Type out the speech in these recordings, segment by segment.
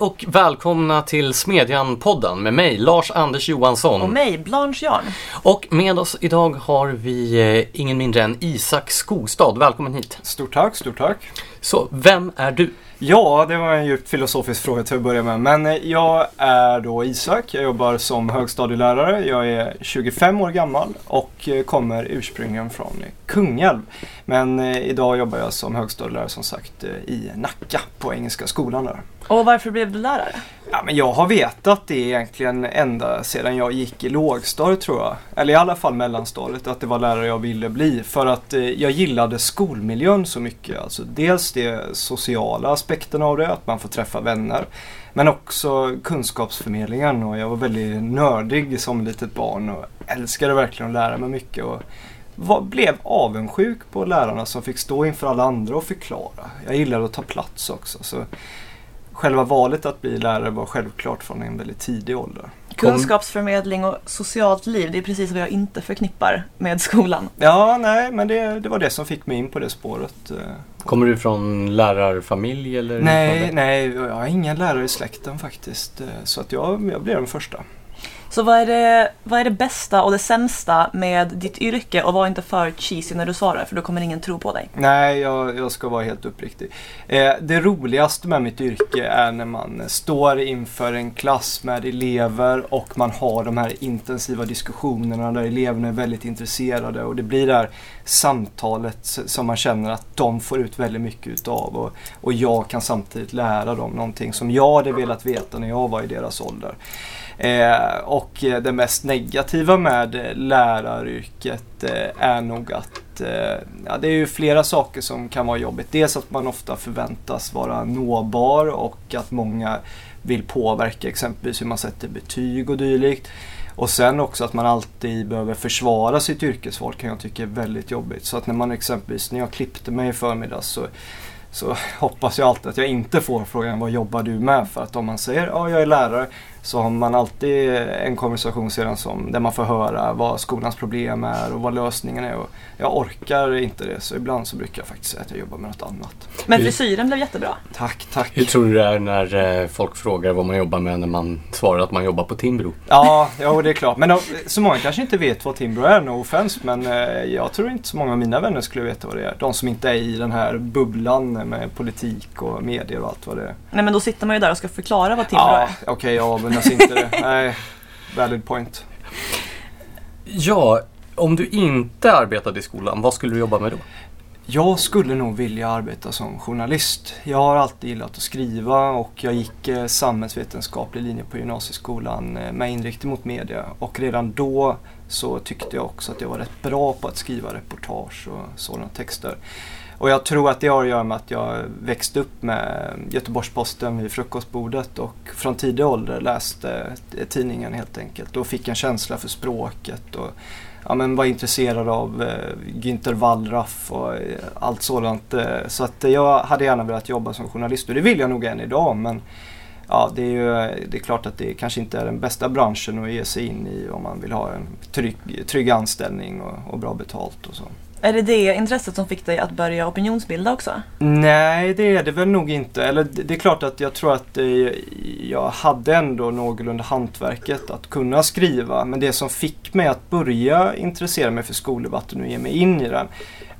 Hej och välkomna till Smedjan-podden med mig, Lars-Anders Johansson. Och mig, Blanche Jarn. Och med oss idag har vi eh, ingen mindre än Isak Skogstad. Välkommen hit. Stort tack, stort tack. Så, vem är du? Ja, det var en djupt filosofisk fråga till att börja med. Men eh, jag är då Isak. Jag jobbar som högstadielärare. Jag är 25 år gammal och eh, kommer ursprungligen från Kungälv. Men eh, idag jobbar jag som högstadielärare som sagt i Nacka på Engelska skolan där. Och varför blev du lärare? Ja, men jag har vetat det egentligen ända sedan jag gick i lågstadiet tror jag. Eller i alla fall mellanstadiet, att det var lärare jag ville bli. För att jag gillade skolmiljön så mycket. Alltså, dels de sociala aspekterna av det, att man får träffa vänner. Men också kunskapsförmedlingen och jag var väldigt nördig som litet barn och älskade verkligen att lära mig mycket. Och var, blev avundsjuk på lärarna som fick stå inför alla andra och förklara. Jag gillade att ta plats också. Så själva valet att bli lärare var självklart från en väldigt tidig ålder. Kunskapsförmedling och socialt liv, det är precis vad jag inte förknippar med skolan. Ja, nej, men det, det var det som fick mig in på det spåret. Eh. Kommer du från lärarfamilj eller? Nej, nej, jag har ingen lärare i släkten faktiskt. Eh, så att jag, jag blev den första. Så vad är, det, vad är det bästa och det sämsta med ditt yrke och var inte för cheesy när du svarar för då kommer ingen tro på dig. Nej, jag, jag ska vara helt uppriktig. Eh, det roligaste med mitt yrke är när man står inför en klass med elever och man har de här intensiva diskussionerna där eleverna är väldigt intresserade och det blir det här samtalet som man känner att de får ut väldigt mycket utav och, och jag kan samtidigt lära dem någonting som jag hade velat veta när jag var i deras ålder. Eh, och eh, det mest negativa med eh, läraryrket eh, är nog att eh, ja, det är ju flera saker som kan vara jobbigt. Dels att man ofta förväntas vara nåbar och att många vill påverka exempelvis hur man sätter betyg och dylikt. Och sen också att man alltid behöver försvara sitt yrkesval kan jag tycka är väldigt jobbigt. Så att när man exempelvis, när jag klippte mig i förmiddags så så hoppas jag alltid att jag inte får frågan vad jobbar du med? För att om man säger ja, jag är lärare så har man alltid en konversation sedan som, där man får höra vad skolans problem är och vad lösningen är. Och jag orkar inte det så ibland så brukar jag faktiskt säga att jag jobbar med något annat. Men frisyren blev jättebra. Tack, tack. Hur tror du det är när eh, folk frågar vad man jobbar med när man svarar att man jobbar på Timbro? Ja, ja det är klart. Men så många kanske inte vet vad Timbro är, no offense. Men eh, jag tror inte så många av mina vänner skulle veta vad det är. De som inte är i den här bubblan med politik och medier och allt vad det är. Nej men då sitter man ju där och ska förklara vad Timbro ja, är. Okej, okay, jag avundas inte det. Nej, valid point. Ja, om du inte arbetade i skolan, vad skulle du jobba med då? Jag skulle nog vilja arbeta som journalist. Jag har alltid gillat att skriva och jag gick eh, samhällsvetenskaplig linje på gymnasieskolan eh, med inriktning mot media. Och redan då så tyckte jag också att jag var rätt bra på att skriva reportage och sådana texter. Och jag tror att det har att göra med att jag växte upp med Göteborgs-Posten vid frukostbordet och från tidig ålder läste tidningen helt enkelt och fick en känsla för språket och ja, men var intresserad av eh, Günther Wallraff och eh, allt sådant. Eh. Så att jag hade gärna velat jobba som journalist och det vill jag nog än idag men ja, det är ju det är klart att det kanske inte är den bästa branschen att ge sig in i om man vill ha en trygg, trygg anställning och, och bra betalt och så. Är det det intresset som fick dig att börja opinionsbilda också? Nej, det är det väl nog inte. Eller det är klart att jag tror att eh, jag hade ändå någorlunda hantverket att kunna skriva. Men det som fick mig att börja intressera mig för skoldebatten och ge mig in i den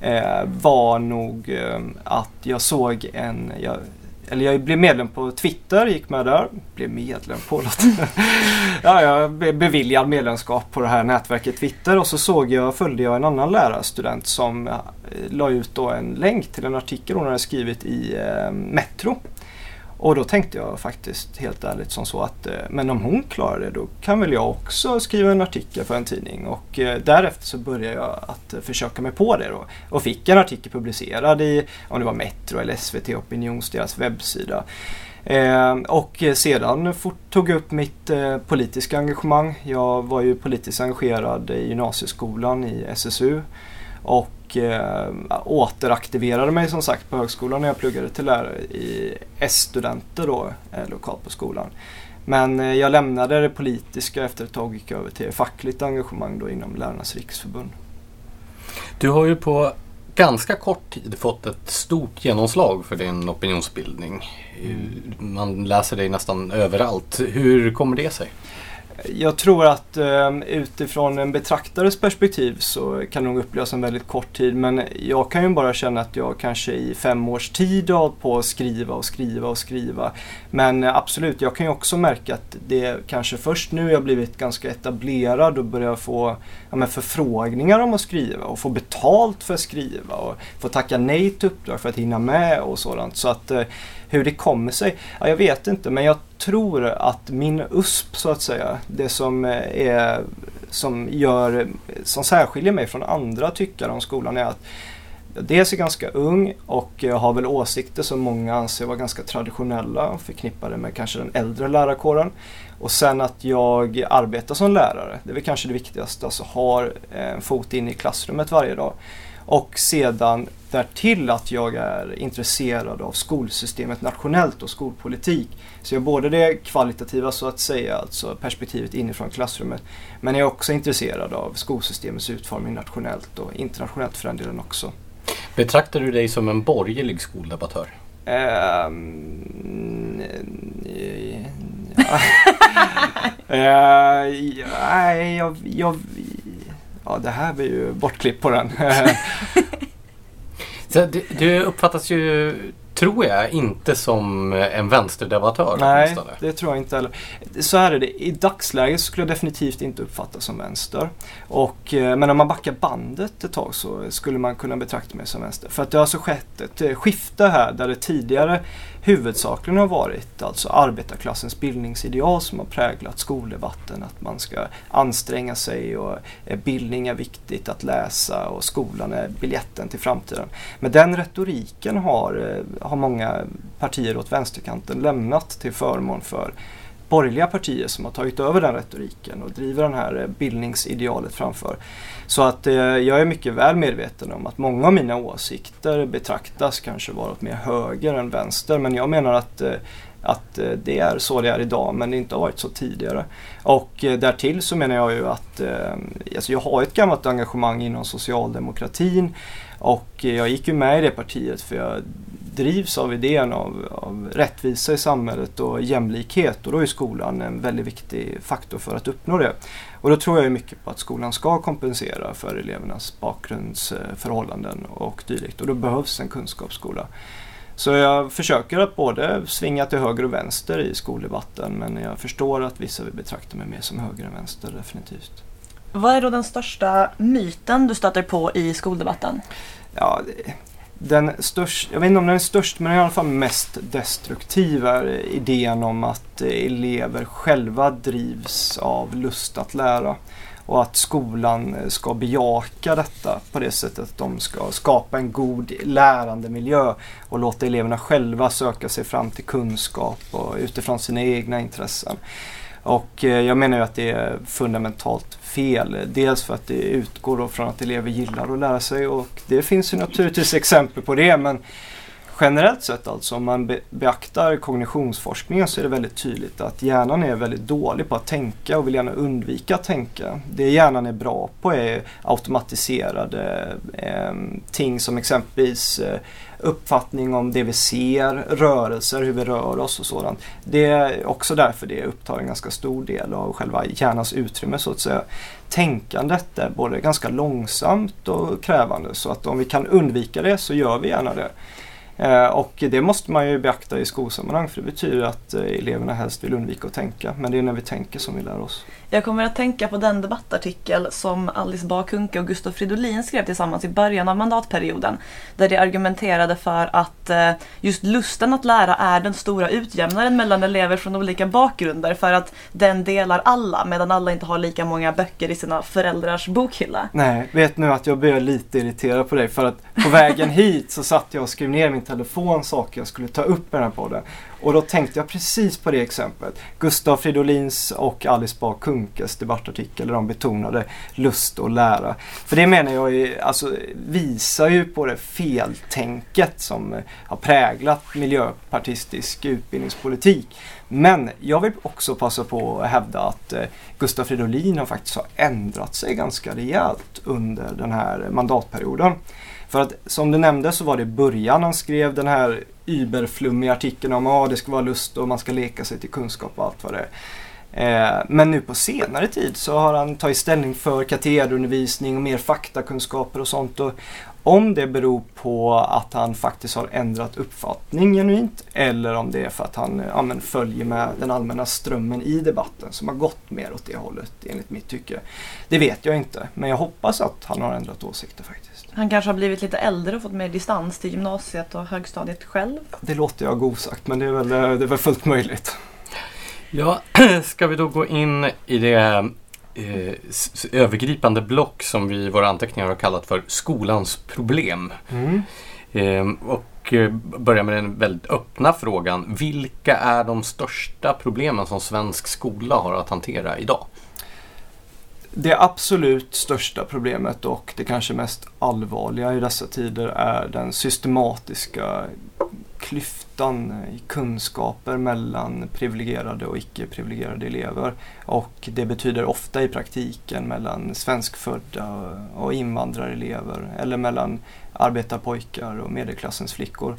eh, var nog eh, att jag såg en, jag eller jag blev medlem på Twitter, gick med där. Blev medlem på Ja, jag blev beviljad medlemskap på det här nätverket Twitter och så såg jag, följde jag en annan lärarstudent som eh, la ut då en länk till en artikel hon hade skrivit i eh, Metro. Och då tänkte jag faktiskt helt ärligt som så att eh, men om hon klarar det då kan väl jag också skriva en artikel för en tidning. Och eh, därefter så började jag att eh, försöka mig på det då. Och fick en artikel publicerad i, om det var Metro eller SVT Opinions, deras webbsida. Eh, och eh, sedan tog jag upp mitt eh, politiska engagemang. Jag var ju politiskt engagerad i gymnasieskolan i SSU. Och och eh, återaktiverade mig som sagt på högskolan när jag pluggade till lärare i S-studenter då eh, lokalt på skolan. Men eh, jag lämnade det politiska efter ett tag och gick över till fackligt engagemang då inom Lärarnas riksförbund. Du har ju på ganska kort tid fått ett stort genomslag för din opinionsbildning. Man läser dig nästan överallt. Hur kommer det sig? Jag tror att eh, utifrån en betraktares perspektiv så kan det nog upplevas en väldigt kort tid. Men jag kan ju bara känna att jag kanske i fem års tid har hållit på att skriva och skriva och skriva. Men eh, absolut, jag kan ju också märka att det är kanske först nu jag blivit ganska etablerad och börjar få ja, förfrågningar om att skriva och få betalt för att skriva och få tacka nej till uppdrag för att hinna med och sådant. Så att eh, hur det kommer sig? Ja, jag vet inte men jag tror att min USP så att säga, det som eh, är som gör, som särskiljer mig från andra tyckare om skolan är att jag dels är ganska ung och har väl åsikter som många anser vara ganska traditionella och förknippade med kanske den äldre lärarkåren. Och sen att jag arbetar som lärare, det är väl kanske det viktigaste, alltså har eh, en fot in i klassrummet varje dag. Och sedan därtill att jag är intresserad av skolsystemet nationellt och skolpolitik. Så jag har både det kvalitativa så att säga, alltså perspektivet inifrån klassrummet. Men jag är också intresserad av skolsystemets utformning nationellt och internationellt för den delen också. Betraktar du dig som en borgerlig skoldebattör? Um, Nej, uh, jag, jag, ja, det här blir ju bortklippt på den. Så du, du uppfattas ju, tror jag, inte som en vänsterdebattör. Nej, det tror jag inte heller. Så här är det, i dagsläget skulle jag definitivt inte uppfattas som vänster. Och, eh, men om man backar bandet ett tag så skulle man kunna betrakta mig som vänster. För att det har alltså skett ett eh, skifte här där det tidigare huvudsakligen har varit alltså arbetarklassens bildningsideal som har präglat skoldebatten. Att man ska anstränga sig och eh, bildning är viktigt att läsa och skolan är biljetten till framtiden. Men den retoriken har, eh, har många partier åt vänsterkanten lämnat till förmån för borgerliga partier som har tagit över den retoriken och driver det här eh, bildningsidealet framför. Så att eh, jag är mycket väl medveten om att många av mina åsikter betraktas kanske vara åt mer höger än vänster men jag menar att eh, att eh, det är så det är idag men det inte har varit så tidigare. Och eh, därtill så menar jag ju att eh, alltså jag har ett gammalt engagemang inom socialdemokratin och eh, jag gick ju med i det partiet för jag drivs av idén av, av rättvisa i samhället och jämlikhet och då är skolan en väldigt viktig faktor för att uppnå det. Och då tror jag mycket på att skolan ska kompensera för elevernas bakgrundsförhållanden och dylikt och då behövs en kunskapsskola. Så jag försöker att både svinga till höger och vänster i skoldebatten men jag förstår att vissa vill betrakta mig mer som höger än vänster definitivt. Vad är då den största myten du stöter på i skoldebatten? Ja, den störst, jag vet inte om den är störst men i alla fall mest destruktiva idén om att elever själva drivs av lust att lära och att skolan ska bejaka detta på det sättet att de ska skapa en god lärandemiljö och låta eleverna själva söka sig fram till kunskap och utifrån sina egna intressen. Och eh, jag menar ju att det är fundamentalt fel. Dels för att det utgår från att elever gillar att lära sig och det finns ju naturligtvis exempel på det men generellt sett alltså om man beaktar kognitionsforskningen så är det väldigt tydligt att hjärnan är väldigt dålig på att tänka och vill gärna undvika att tänka. Det hjärnan är bra på är automatiserade eh, ting som exempelvis eh, uppfattning om det vi ser, rörelser, hur vi rör oss och sådant. Det är också därför det upptar en ganska stor del av själva hjärnans utrymme så att säga. Tänkandet är både ganska långsamt och krävande så att om vi kan undvika det så gör vi gärna det. Eh, och det måste man ju beakta i skolsammanhang för det betyder att eh, eleverna helst vill undvika att tänka. Men det är när vi tänker som vi lär oss. Jag kommer att tänka på den debattartikel som Alice Bakunke och Gustav Fridolin skrev tillsammans i början av mandatperioden. Där de argumenterade för att eh, just lusten att lära är den stora utjämnaren mellan elever från olika bakgrunder för att den delar alla medan alla inte har lika många böcker i sina föräldrars bokhylla. Nej, vet nu att jag blir lite irriterad på dig för att på vägen hit så satt jag och skrev ner min telefon saker jag skulle ta upp i den här podden. Och då tänkte jag precis på det exemplet. Gustav Fridolins och Alice Bah Kunkes debattartikel där de betonade lust och lära. För det menar jag ju, alltså, visar ju på det feltänket som eh, har präglat miljöpartistisk utbildningspolitik. Men jag vill också passa på att hävda att eh, Gustav Fridolin har faktiskt har ändrat sig ganska rejält under den här eh, mandatperioden. För att som du nämnde så var det i början han skrev den här überflummiga artikeln om att ah, det ska vara lust och man ska leka sig till kunskap och allt vad det är. Eh, men nu på senare tid så har han tagit ställning för katederundervisning och mer faktakunskaper och sånt. Och om det beror på att han faktiskt har ändrat uppfattning genuint eller om det är för att han eh, ja, men, följer med den allmänna strömmen i debatten som har gått mer åt det hållet enligt mitt tycke. Det vet jag inte men jag hoppas att han har ändrat åsikter faktiskt. Han kanske har blivit lite äldre och fått mer distans till gymnasiet och högstadiet själv? Det låter jag osagt men det är väl, det är väl fullt möjligt. Ja, ska vi då gå in i det eh, övergripande block som vi i våra anteckningar har kallat för skolans problem. Mm. Eh, och börja med den väldigt öppna frågan. Vilka är de största problemen som svensk skola har att hantera idag? Det absolut största problemet och det kanske mest allvarliga i dessa tider är den systematiska klyftan i eh, kunskaper mellan privilegierade och icke-privilegierade elever. Och det betyder ofta i praktiken mellan svenskfödda och invandrarelever eller mellan arbetarpojkar och medelklassens flickor.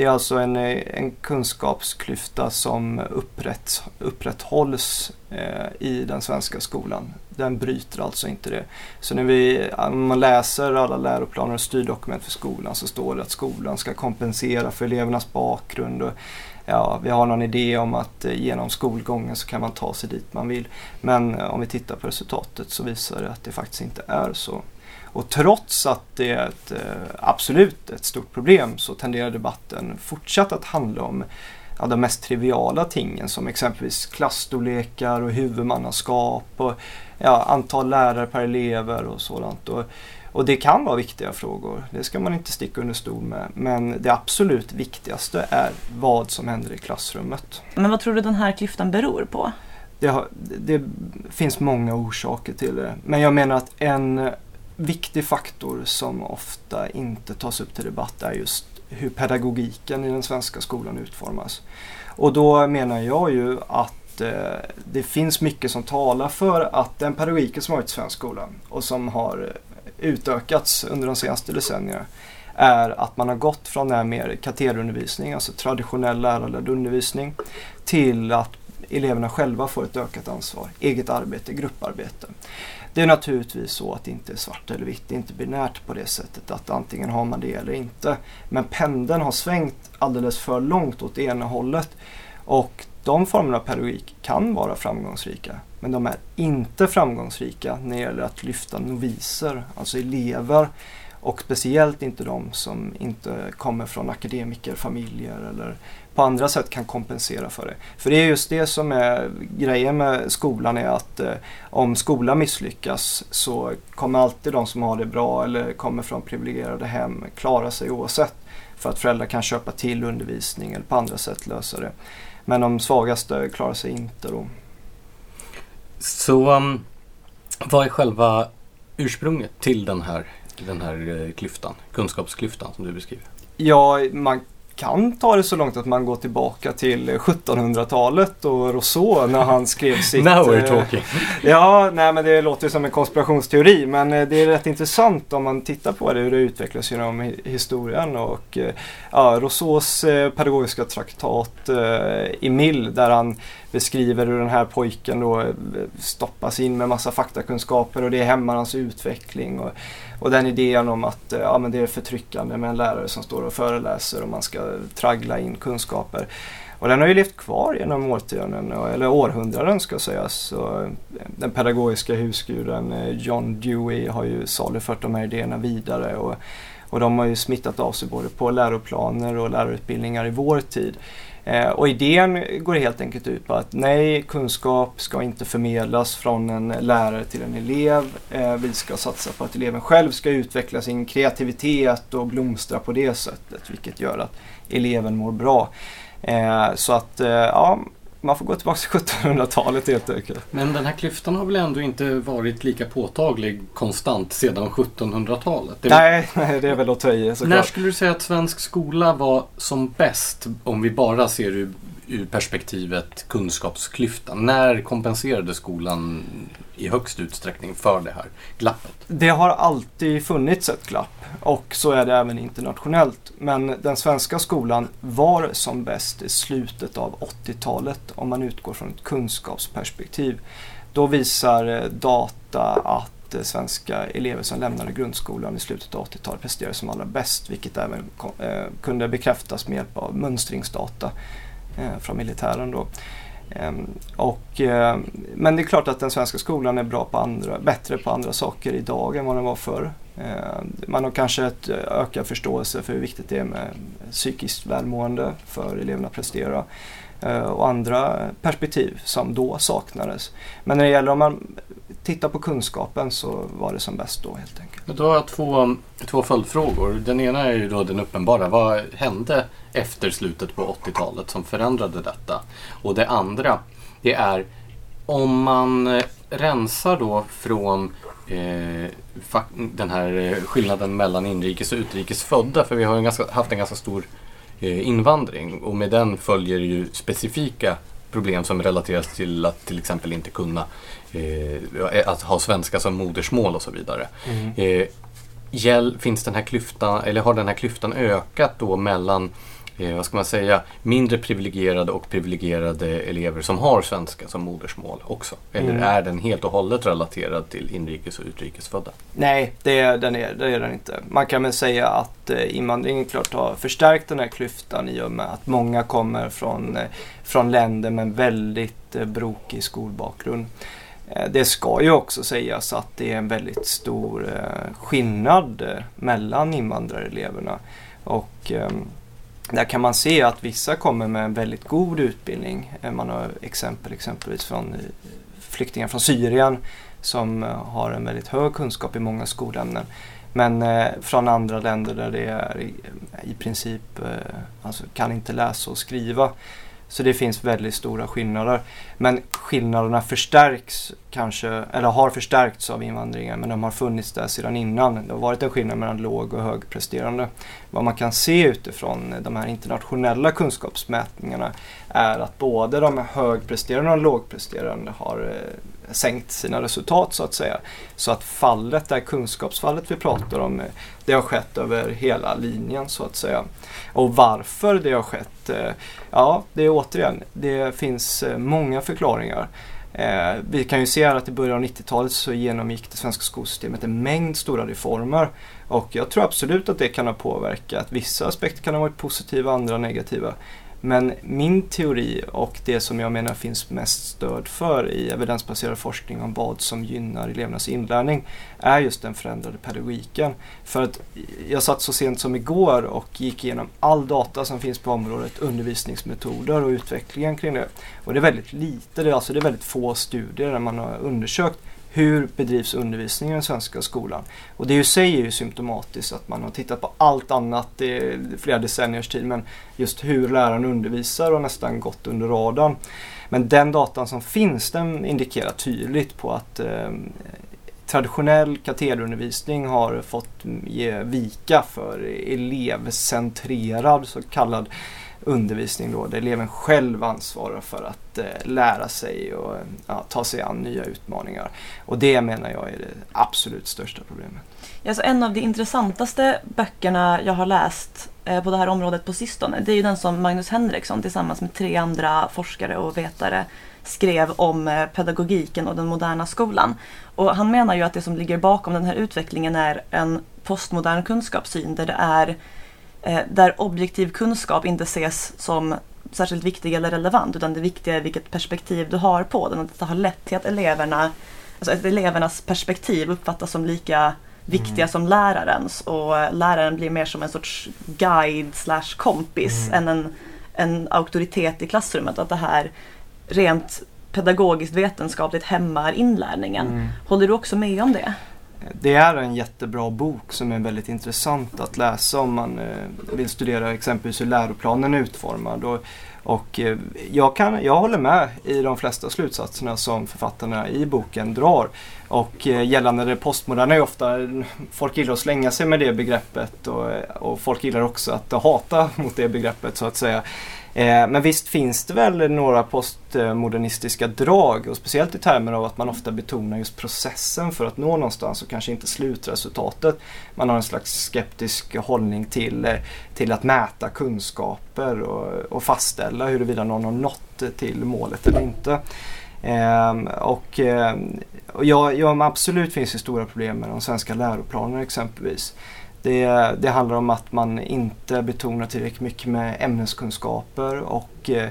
Det är alltså en, eh, en kunskapsklyfta som upprätt, upprätthålls eh, i den svenska skolan. Den bryter alltså inte det. Så när vi, eh, om man läser alla läroplaner och styrdokument för skolan så står det att skolan ska kompensera för elevernas bakgrund. Och, ja, vi har någon idé om att eh, genom skolgången så kan man ta sig dit man vill. Men eh, om vi tittar på resultatet så visar det att det faktiskt inte är så. Och trots att det är ett, eh, absolut ett stort problem så tenderar debatten fortsatt att handla om ja, de mest triviala tingen som exempelvis klassstorlekar och huvudmannaskap och ja, antal lärare per elever och sådant. Och, och det kan vara viktiga frågor, det ska man inte sticka under stol med. Men det absolut viktigaste är vad som händer i klassrummet. Men vad tror du den här klyftan beror på? Det, har, det finns många orsaker till det. Men jag menar att en viktig faktor som ofta inte tas upp till debatt är just hur pedagogiken i den svenska skolan utformas. Och då menar jag ju att eh, det finns mycket som talar för att den pedagogiken som har varit i svensk skola och som har utökats under de senaste decennierna är att man har gått från den här mer katederundervisning, alltså traditionell lärarledd undervisning, till att eleverna själva får ett ökat ansvar, eget arbete, grupparbete. Det är naturligtvis så att det inte är svart eller vitt, det är inte binärt på det sättet att antingen har man det eller inte. Men pendeln har svängt alldeles för långt åt ena hållet och de formerna av pedagogik kan vara framgångsrika men de är inte framgångsrika när det gäller att lyfta noviser, alltså elever och speciellt inte de som inte kommer från akademikerfamiljer eller på andra sätt kan kompensera för det. För det är just det som är grejen med skolan är att eh, om skolan misslyckas så kommer alltid de som har det bra eller kommer från privilegierade hem klara sig oavsett. För att föräldrar kan köpa till undervisning eller på andra sätt lösa det. Men de svagaste klarar sig inte då. Så um, vad är själva ursprunget till den här, den här eh, klyftan, kunskapsklyftan som du beskriver? Ja, man kan ta det så långt att man går tillbaka till 1700-talet och Rousseau när han skrev sitt... Now we're eh, talking! ja, nej men det låter som en konspirationsteori men eh, det är rätt intressant om man tittar på det, hur det utvecklas genom historien och eh, ja, Rousseaus pedagogiska traktat Emile där han beskriver hur den här pojken då stoppas in med massa faktakunskaper och det hämmar hans utveckling. Och, och den idén om att eh, ja, men det är förtryckande med en lärare som står och föreläser och man ska traggla in kunskaper. Och den har ju levt kvar genom årtionden, eh, eller århundraden ska sägas. Så eh, den pedagogiska husguden John Dewey har ju salufört de här idéerna vidare. Och, och de har ju smittat av sig både på läroplaner och lärarutbildningar i vår tid. Eh, och idén går helt enkelt ut på att nej, kunskap ska inte förmedlas från en lärare till en elev. Eh, vi ska satsa på att eleven själv ska utveckla sin kreativitet och blomstra på det sättet, vilket gör att eleven mår bra. Eh, så att, ja, man får gå tillbaka till 1700-talet helt enkelt. Men den här klyftan har väl ändå inte varit lika påtaglig konstant sedan 1700-talet? Det nej, nej, det är väl att ta i När skulle du säga att svensk skola var som bäst om vi bara ser ur, ur perspektivet kunskapsklyftan? När kompenserade skolan i högst utsträckning för det här glappet? Det har alltid funnits ett glapp och så är det även internationellt. Men den svenska skolan var som bäst i slutet av 80-talet om man utgår från ett kunskapsperspektiv. Då visar eh, data att eh, svenska elever som lämnade grundskolan i slutet av 80-talet presterade som allra bäst, vilket även eh, kunde bekräftas med hjälp av mönstringsdata från militären. Då. Ehm, och, eh, men det är klart att den svenska skolan är bra på andra, bättre på andra saker idag än vad den var förr. Ehm, man har kanske ett eh, ökad förståelse för hur viktigt det är med psykiskt välmående för eleverna att prestera eh, och andra perspektiv som då saknades. Men när det gäller om man tittar på kunskapen så var det som bäst då helt enkelt. Då har jag två, två följdfrågor. Den ena är ju då den uppenbara. Vad hände efter slutet på 80-talet som förändrade detta? Och det andra, det är om man eh, rensar då från eh, den här eh, skillnaden mellan inrikes och utrikes födda, för vi har en ganska, haft en ganska stor eh, invandring och med den följer ju specifika problem som relateras till att till exempel inte kunna eh, att ha svenska som modersmål och så vidare. Mm. Eh, finns den här klyftan, eller har den här klyftan ökat då mellan eh, vad ska man säga, mindre privilegierade och privilegierade elever som har svenska som modersmål också? Eller mm. är den helt och hållet relaterad till inrikes och utrikesfödda? Nej, det är, den är, det är den inte. Man kan väl säga att eh, invandringen klart har förstärkt den här klyftan i och med att många kommer från, eh, från länder med väldigt eh, brokig skolbakgrund. Det ska ju också sägas att det är en väldigt stor skillnad mellan invandrareleverna. Och ehm, där kan man se att vissa kommer med en väldigt god utbildning. Eh, man har exempel exempelvis från eh, flyktingar från Syrien som eh, har en väldigt hög kunskap i många skolämnen. Men från andra länder där det är i, princip alltså kan inte läsa och skriva så det finns väldigt stora skillnader. Men skillnaderna förstärks kanske, eller har förstärkts av invandringen, men de har funnits där sedan innan. Det har varit en skillnad mellan låg och högpresterande. Vad man kan se utifrån de här internationella kunskapsmätningarna är att både de högpresterande och lågpresterande har eh, sänkt sina resultat så att säga. Så att fallet, det här kunskapsfallet vi pratar om, eh, det har skett över hela linjen så att säga. Och varför det har skett, eh, ja det är återigen, det finns många förklaringar. Vi kan ju se att i början av 90-talet så genomgick det svenska skolsystemet en mängd stora reformer. Och jag tror absolut att det kan ha påverkat. Vissa aspekter kan ha varit positiva, andra negativa. Men min teori och det som jag menar finns mest stöd för i evidensbaserad forskning om vad som gynnar elevernas inlärning är just den förändrade pedagogiken. För att jag satt så sent som igår och gick igenom all data som finns på området undervisningsmetoder och utvecklingen kring det. Och det är väldigt lite, det är, alltså det är väldigt få studier där man har undersökt hur bedrivs undervisningen i den svenska skolan? Och det i sig är ju symptomatiskt att man har tittat på allt annat i flera decenniers tid men just hur läraren undervisar har nästan gått under radarn. Men den datan som finns den indikerar tydligt på att eh, traditionell katederundervisning har fått ge vika för elevcentrerad så kallad undervisning då, där eleven själv ansvarar för att eh, lära sig och ja, ta sig an nya utmaningar. Och det menar jag är det absolut största problemet. Alltså en av de intressantaste böckerna jag har läst eh, på det här området på sistone, det är ju den som Magnus Henriksson tillsammans med tre andra forskare och vetare skrev om eh, pedagogiken och den moderna skolan. Och han menar ju att det som ligger bakom den här utvecklingen är en postmodern kunskapssyn där det är där objektiv kunskap inte ses som särskilt viktig eller relevant utan det viktiga är vilket perspektiv du har på den. Att det har lett till att eleverna, alltså att elevernas perspektiv uppfattas som lika viktiga mm. som lärarens och läraren blir mer som en sorts guide slash kompis mm. än en, en auktoritet i klassrummet. Att det här rent pedagogiskt vetenskapligt hämmar inlärningen. Mm. Håller du också med om det? Det är en jättebra bok som är väldigt intressant att läsa om man eh, vill studera exempelvis hur läroplanen är utformad. Och, och eh, jag, kan, jag håller med i de flesta slutsatserna som författarna i boken drar. Och eh, gällande det postmoderna är ofta, folk gillar att slänga sig med det begreppet och, och folk gillar också att hata mot det begreppet så att säga. Eh, men visst finns det väl några postmodernistiska drag och speciellt i termer av att man ofta betonar just processen för att nå någonstans och kanske inte slutresultatet. Man har en slags skeptisk hållning till, eh, till att mäta kunskaper och, och fastställa huruvida någon har nått till målet eller inte. Eh, och, eh, och ja, ja, absolut finns det stora problem med de svenska läroplanerna exempelvis. Det, det, handlar om att man inte betonar tillräckligt mycket med ämneskunskaper och eh,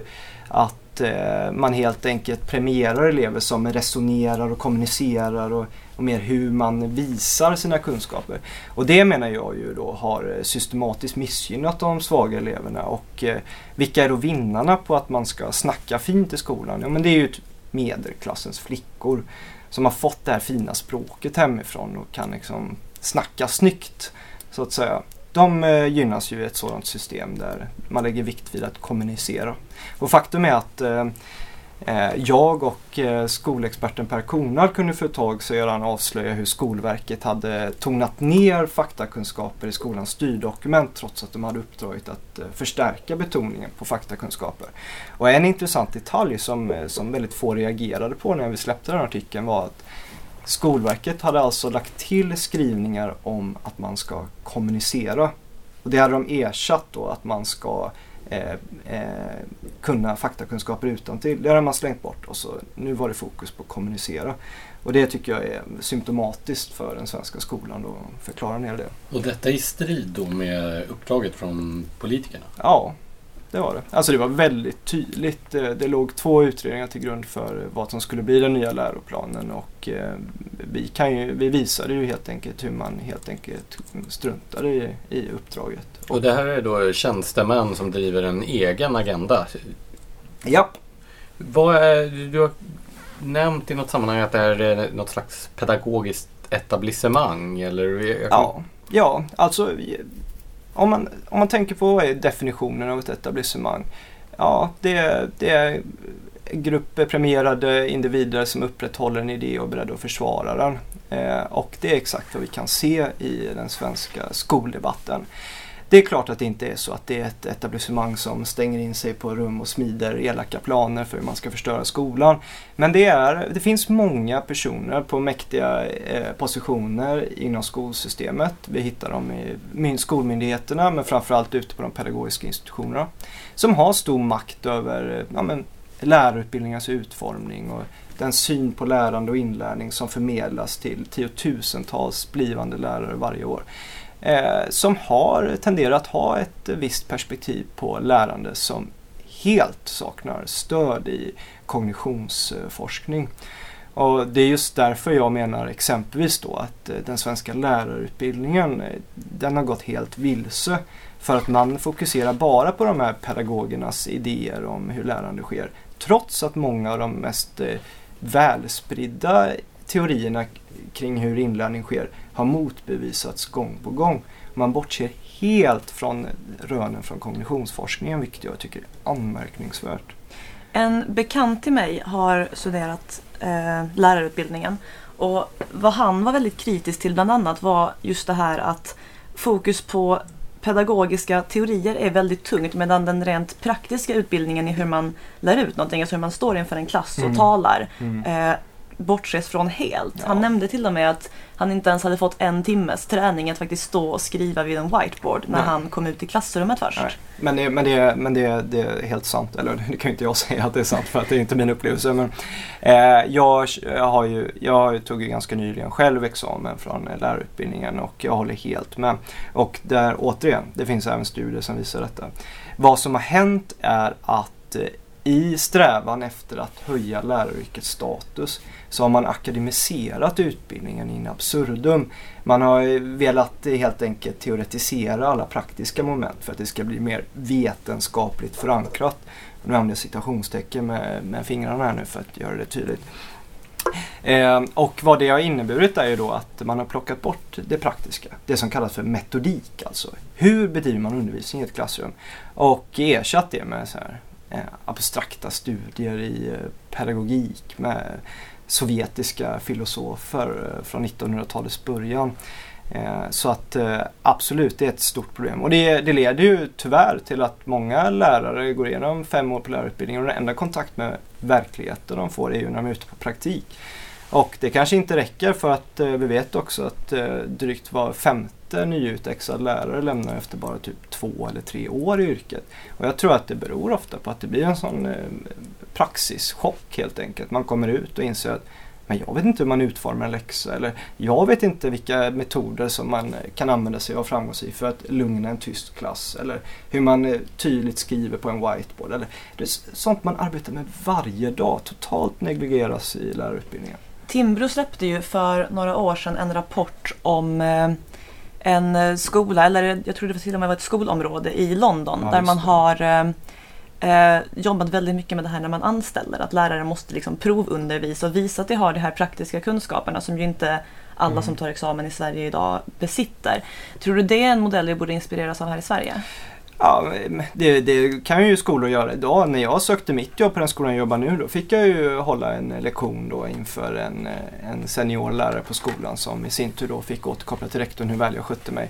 att eh, man helt enkelt premierar elever som resonerar och kommunicerar och, och mer hur man visar sina kunskaper. Och det menar jag ju då har systematiskt missgynnat de svaga eleverna och eh, vilka är då vinnarna på att man ska snacka fint i skolan? Ja men det är ju typ medelklassens flickor som har fått det här fina språket hemifrån och kan liksom snacka snyggt så att säga. De eh, gynnas ju i ett sådant system där man lägger vikt vid att kommunicera. Och faktum är att eh, eh jag och eh, skolexperten Per Kornald kunde för ett tag sedan avslöja hur Skolverket hade tonat ner faktakunskaper i skolans styrdokument trots att de hade uppdragit att förstärka betoningen på faktakunskaper. Och en intressant detalj som, som väldigt få reagerade på när vi släppte den artikeln var att Skolverket hade alltså lagt till skrivningar om att man ska kommunicera. Och det hade de ersatt då att man ska eh, eh, kunna faktakunskaper utan till. Det hade man slängt bort och så nu var det fokus på att kommunicera. Och det tycker jag är symptomatiskt för den svenska skolan då, förklara ner det. Och detta i strid då med uppdraget från politikerna? Ja, det var det. Alltså det var väldigt tydligt. Det, det låg två utredningar till grund för vad som skulle bli den nya läroplanen och eh, vi, kan ju, vi visade ju helt enkelt hur man helt enkelt struntade i, i uppdraget. Och det här är då tjänstemän som driver en egen agenda? Ja. Vad är, du har nämnt i något sammanhang att det här är något slags pedagogiskt etablissemang eller? Ja, ja alltså om man, om man tänker på vad är definitionen av ett etablissemang? Ja, det, det är grupper premierade individer som upprätthåller en idé och är beredda att försvara den. Eh, och det är exakt vad vi kan se i den svenska skoldebatten. Det är klart att det inte är så att det är ett etablissemang som stänger in sig på rum och smider elaka planer för hur man ska förstöra skolan. Men det, är, det finns många personer på mäktiga eh, positioner inom skolsystemet. Vi hittar dem i skolmyndigheterna men framförallt ute på de pedagogiska institutionerna. Som har stor makt över eh, ja, men, lärarutbildningens utformning och den syn på lärande och inlärning som förmedlas till tiotusentals blivande lärare varje år Eh, som har tenderat att ha ett visst perspektiv på lärande som helt saknar stöd i kognitionsforskning. Och det är just därför jag menar exempelvis då att eh, den svenska lärarutbildningen eh, den har gått helt vilse. För att man fokuserar bara på de här pedagogernas idéer om hur lärande sker. Trots att många av de mest välspridda teorierna kring hur inlärning sker har motbevisats gång på gång. Man bortser helt från rönen från kognitionsforskningen vilket jag tycker är anmärkningsvärt. En bekant till mig har studerat eh, lärarutbildningen och vad han var väldigt kritisk till bland annat var just det här att fokus på pedagogiska teorier är väldigt tungt medan den rent praktiska utbildningen i hur man lär ut någonting, alltså hur man står inför en klass och mm. talar, mm. Eh, bortses från helt. Ja. Han nämnde till och med att han inte ens hade fått en timmes träning att faktiskt stå och skriva vid en whiteboard när Nej. han kom ut i klassrummet först. Nej. Men, det, men, det, men det, det, är helt sant, eller det kan inte jag säga att det är sant för att det är inte min upplevelse. Men, eh, jag, jag, har ju, jag tog ju ganska nyligen själv examen från lärarutbildningen och jag håller helt med. Och där återigen, det finns även studier som visar detta. Vad som har hänt är att eh, i strävan efter att höja läraryrkets status så har man akademiserat utbildningen in absurdum. Man har velat helt enkelt teoretisera alla praktiska moment för att det ska bli mer vetenskapligt förankrat. Nu använder jag citationstecken med, med fingrarna här nu för att göra det tydligt. Eh, och vad det har inneburit är ju då att man har plockat bort det praktiska. Det som kallas för metodik alltså. Hur bedriver man undervisning i ett klassrum? Och ersatt det med så här, Eh, abstrakta studier i eh, pedagogik med sovjetiska filosofer eh, från 1900-talets början. Så att absolut, det är ett stort problem. Och det, det, leder ju tyvärr till att många lärare går igenom fem år på lärarutbildningen och den enda kontakt med verkligheten de får är ju när de är ute på praktik. Och det kanske inte räcker för att eh, vi vet också att eh, drygt var femte nyutexad lärare lämnar efter bara typ två eller tre år i yrket. Och jag tror att det beror ofta på att det blir en sån eh, praxischock helt enkelt. Man kommer ut och inser att men jag vet inte hur man utformar en läxa eller jag vet inte vilka metoder som man kan använda sig av framgångsrikt för att lugna en tyst klass eller hur man tydligt skriver på en whiteboard. Eller, det är sånt man arbetar med varje dag, totalt negligeras i lärarutbildningen. Timbro släppte ju för några år sedan en rapport om eh, en eh, skola, eller jag tror det till och med var ett skolområde i London ja, där man har eh, jobbat väldigt mycket med det här när man anställer. Att lärare måste liksom provundervisa och visa att de har de här praktiska kunskaperna som ju inte alla mm. som tar examen i Sverige idag besitter. Tror du det är en modell vi borde inspireras av här i Sverige? Ja, det, det, kan ju skolor göra idag. När jag sökte mitt jobb på den skolan jag jobbar nu då fick jag ju hålla en lektion då inför en, en seniorlärare på skolan som i sin tur då fick återkoppla till rektorn hur väl jag skötte mig.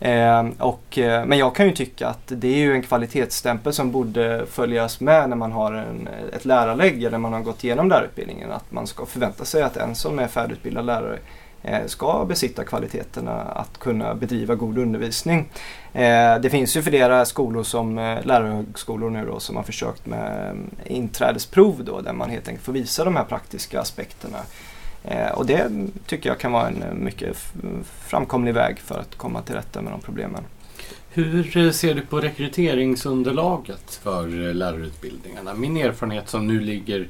Ehm, eh, och, men jag kan ju tycka att det är ju en kvalitetsstämpel som borde följas med när man har en, ett lärarlägg eller man har gått igenom lärarutbildningen. Att man ska förvänta sig att en som är färdigutbildad lärare Eh, ska besitta kvaliteterna att kunna bedriva god undervisning. Eh, det finns ju flera skolor som eh, lärarhögskolor nu då som har försökt med mm, inträdesprov då där man helt enkelt får visa de här praktiska aspekterna och det tycker jag kan vara en mycket framkomlig väg för att komma till rätta med de problemen. Hur ser du på rekryteringsunderlaget för lärarutbildningarna? Min erfarenhet som nu ligger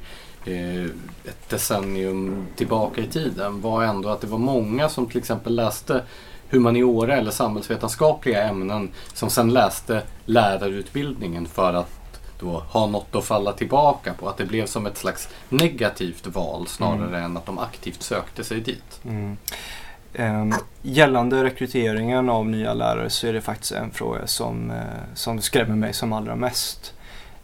ett decennium tillbaka i tiden var ändå att det var många som till exempel läste humaniora eller samhällsvetenskapliga ämnen som sen läste lärarutbildningen för att då ha något att falla tillbaka på. Att det blev som ett slags negativt val snarare mm. än att de aktivt sökte sig dit. Mm. Um, gällande rekryteringen av nya lärare så är det faktiskt en fråga som, uh, som skrämmer mig som allra mest.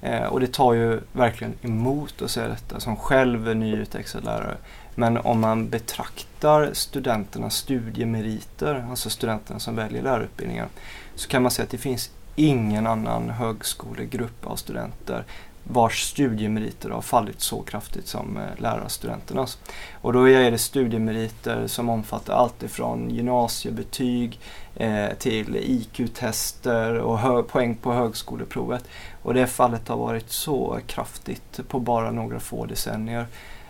Eh, och det tar ju verkligen emot att säga detta som själv är nyutexad lärare. Men om man betraktar studenternas studiemeriter, alltså studenterna som väljer lärarutbildningen, så kan man säga att det finns ingen annan högskolegrupp av studenter vars studiemeriter har fallit så kraftigt som eh, lärarstudenternas. Och då är det studiemeriter som omfattar allt ifrån gymnasiebetyg eh, till IQ-tester och poäng på högskoleprovet. Och det fallet har varit så kraftigt på bara några få decennier.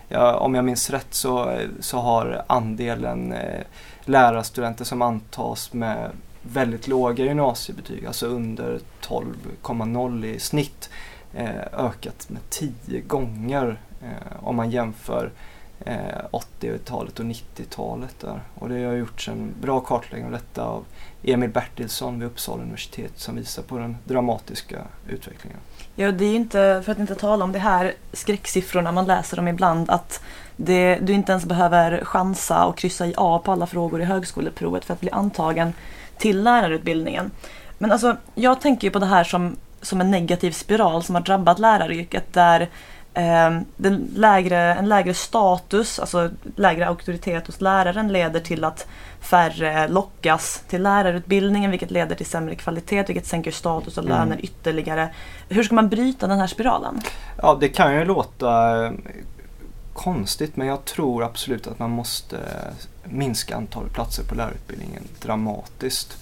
Ja, om jag minns rätt så, eh, så har andelen eh, lärarstudenter som antas med väldigt låga gymnasiebetyg, alltså under 12,0 i snitt, Eh, ökat med tio gånger eh, om man jämför eh, 80-talet och 90-talet. Där. Och det har gjorts en bra kartläggning av detta av Emil Bertilsson vid Uppsala universitet som visar på den dramatiska utvecklingen. Ja, det är ju inte, för att inte tala om det här skräcksiffrorna, man läser dem ibland, att det, du inte ens behöver chansa och kryssa i A på alla frågor i högskoleprovet för att bli antagen till lärarutbildningen. Men alltså, jag tänker ju på det här som, som en negativ spiral som har drabbat läraryrket där eh, den lägre, en lägre status, alltså lägre auktoritet hos läraren leder till att färre lockas till lärarutbildningen vilket leder till sämre kvalitet vilket sänker status och löner mm. ytterligare. Hur ska man bryta den här spiralen? Ja, det kan ju låta konstigt men jag tror absolut att man måste minska antalet platser på lärarutbildningen dramatiskt.